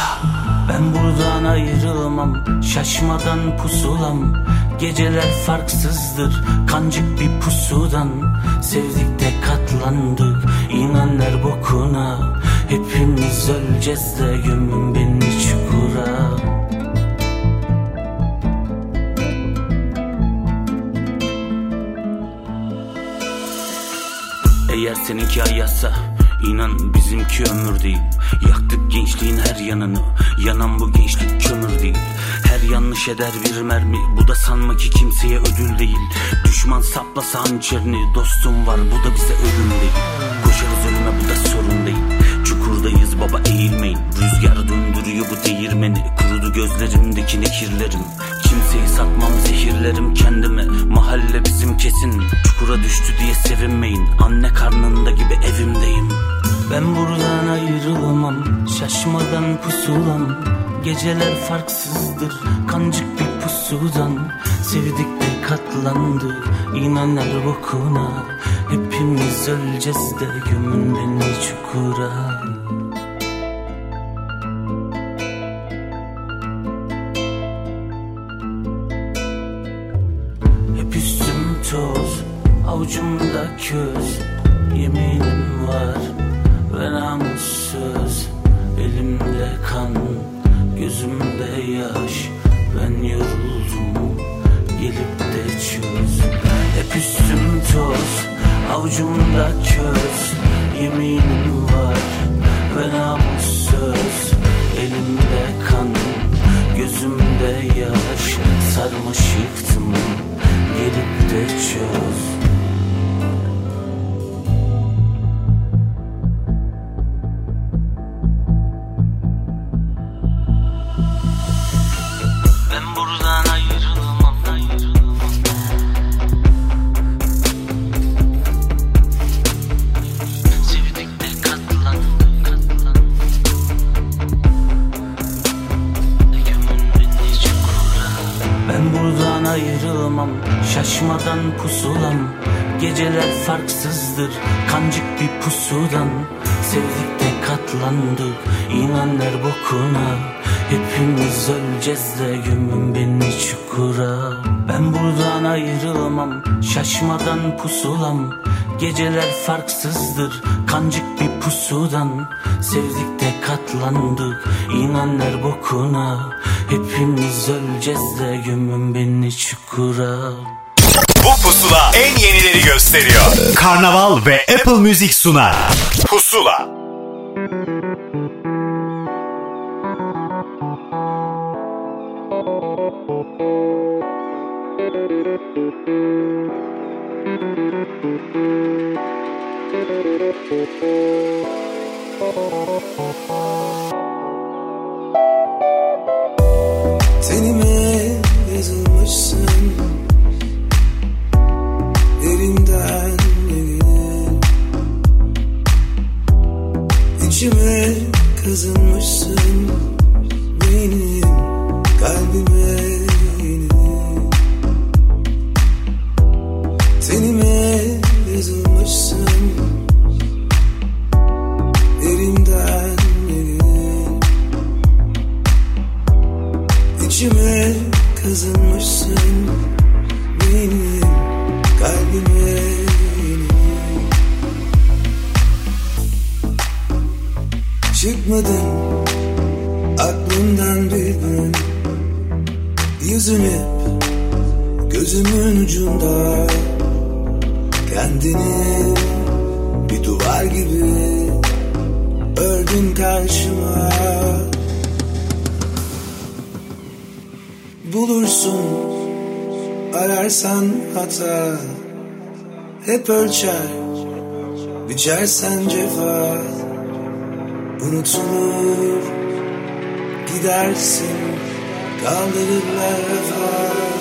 Ben buradan ayrılmam Şaşmadan pusulam Geceler farksızdır Kancık bir pusudan Sevdik de katlandık İnanlar bokuna Hepimiz öleceğiz de Gömün beni çukura Eğer seninki ayasa inan bizimki ömür değil. Yaktık gençliğin her yanını. Yanan bu gençlik kömür değil. Her yanlış eder bir mermi. Bu da sanma ki kimseye ödül değil. Düşman saplasa hançerini Dostum var bu da bize ölüm değil. Koşarız ölüme bu da sorun Çukurdayız baba eğilmeyin. Rüzgar döndürüyor bu değirmeni. Kurudu gözlerimdeki nekirlerim. Kimseyi satmam zehirlerim kendime. Mahalle bizim kesin. Çukura düştü diye sevinmeyin. Anne karnında gibi evimdeyim. Ben buradan ayrılamam. Şaşmadan pusulam. Geceler farksızdır. Kancık bir pusudan. Sevdik de katlandık İnanlar bokuna. Hepimiz öleceğiz de Gömün beni çukura köz Yeminim var Ve namussuz. Elimde kan Gözümde yaş. Ben yoruldum Gelip de çöz. Hep üstüm toz Avucumda köz Yeminim var Ve namussuz. Elimde kan Gözümde yaş. Sarmış yıktım Gelip de çöz pusulam Geceler farksızdır Kancık bir pusudan Sevdik de katlandık İnanlar bokuna Hepimiz öleceğiz de Gömün beni çukura Bu pusula en yenileri gösteriyor. Karnaval ve Apple Müzik sunar. Pusula. Tenime yazılmışsın. Derinden gelir İçime kazınmışsın. Benim İçime kazınmışsın benim kalbime. Çıkmadın aklımdan bir gün. Yüzün hep gözümün ucunda. Kendini bir duvar gibi ördün karşıma Bulursun. Ararsan hata Hep ölçer. Biçersen cefa Unutulur. Gidersin kaldırırlar rafa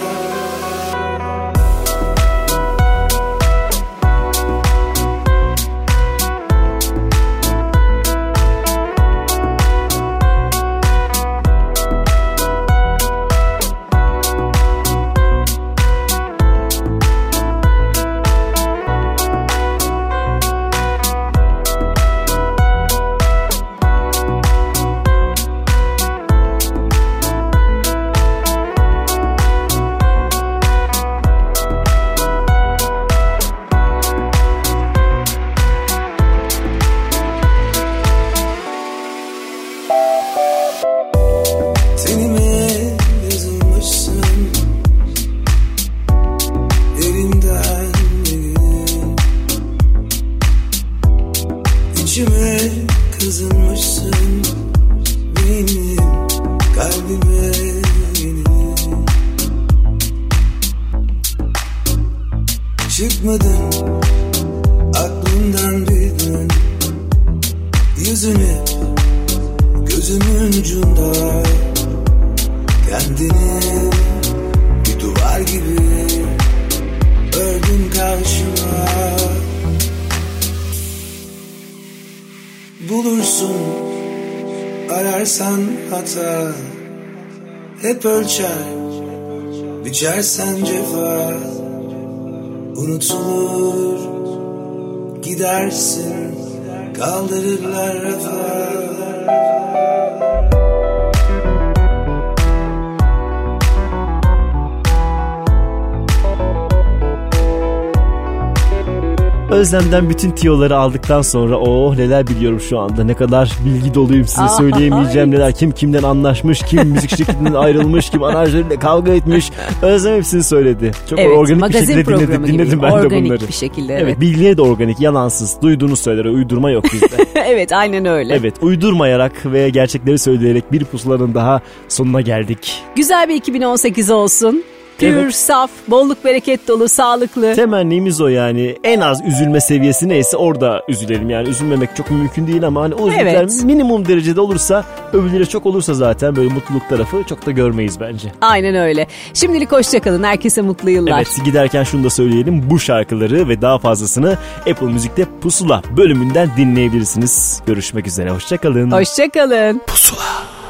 Hep ölçer biçersen Özlem'den bütün tiyoları aldıktan sonra oh neler biliyorum şu anda. Ne kadar bilgi doluyum size Aa, söyleyemeyeceğim neler. Kim kimden anlaşmış, kim müzik şirketinden ayrılmış, kim aranjörüyle kavga etmiş. Özlem hepsini söyledi. Çok Evet, organik bir şekilde dinledim, gibi, dinledim ben de organik bunları. bir şekilde, Evet. evet. bilgileri de organik, yalansız. Duyduğunu söyler, uydurma yok bizde. evet aynen öyle. evet, uydurmayarak ve gerçekleri söyleyerek bir pusulanın daha sonuna geldik. Güzel bir 2018 olsun. Pür, Evet. saf, bolluk bereket dolu, sağlıklı. Temennimiz o yani. En az üzülme seviyesi neyse orada üzülelim. Yani üzülmemek çok mümkün değil ama hani o üzüntüler Evet. minimum derecede olursa övülüre çok olursa zaten böyle mutluluk tarafı çok da görmeyiz bence. Aynen öyle. Şimdilik hoşçakalın. Herkese mutlu yıllar. Evet giderken şunu da söyleyelim. Bu şarkıları ve daha fazlasını Apple Müzik'te Pusula bölümünden dinleyebilirsiniz. Görüşmek üzere. Hoşçakalın. Hoşçakalın. Çaldığın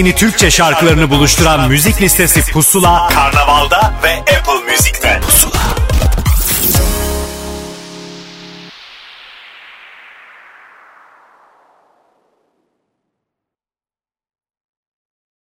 yeni Türkçe şarkılarını buluşturan müzik listesi Pusula, Karnaval'da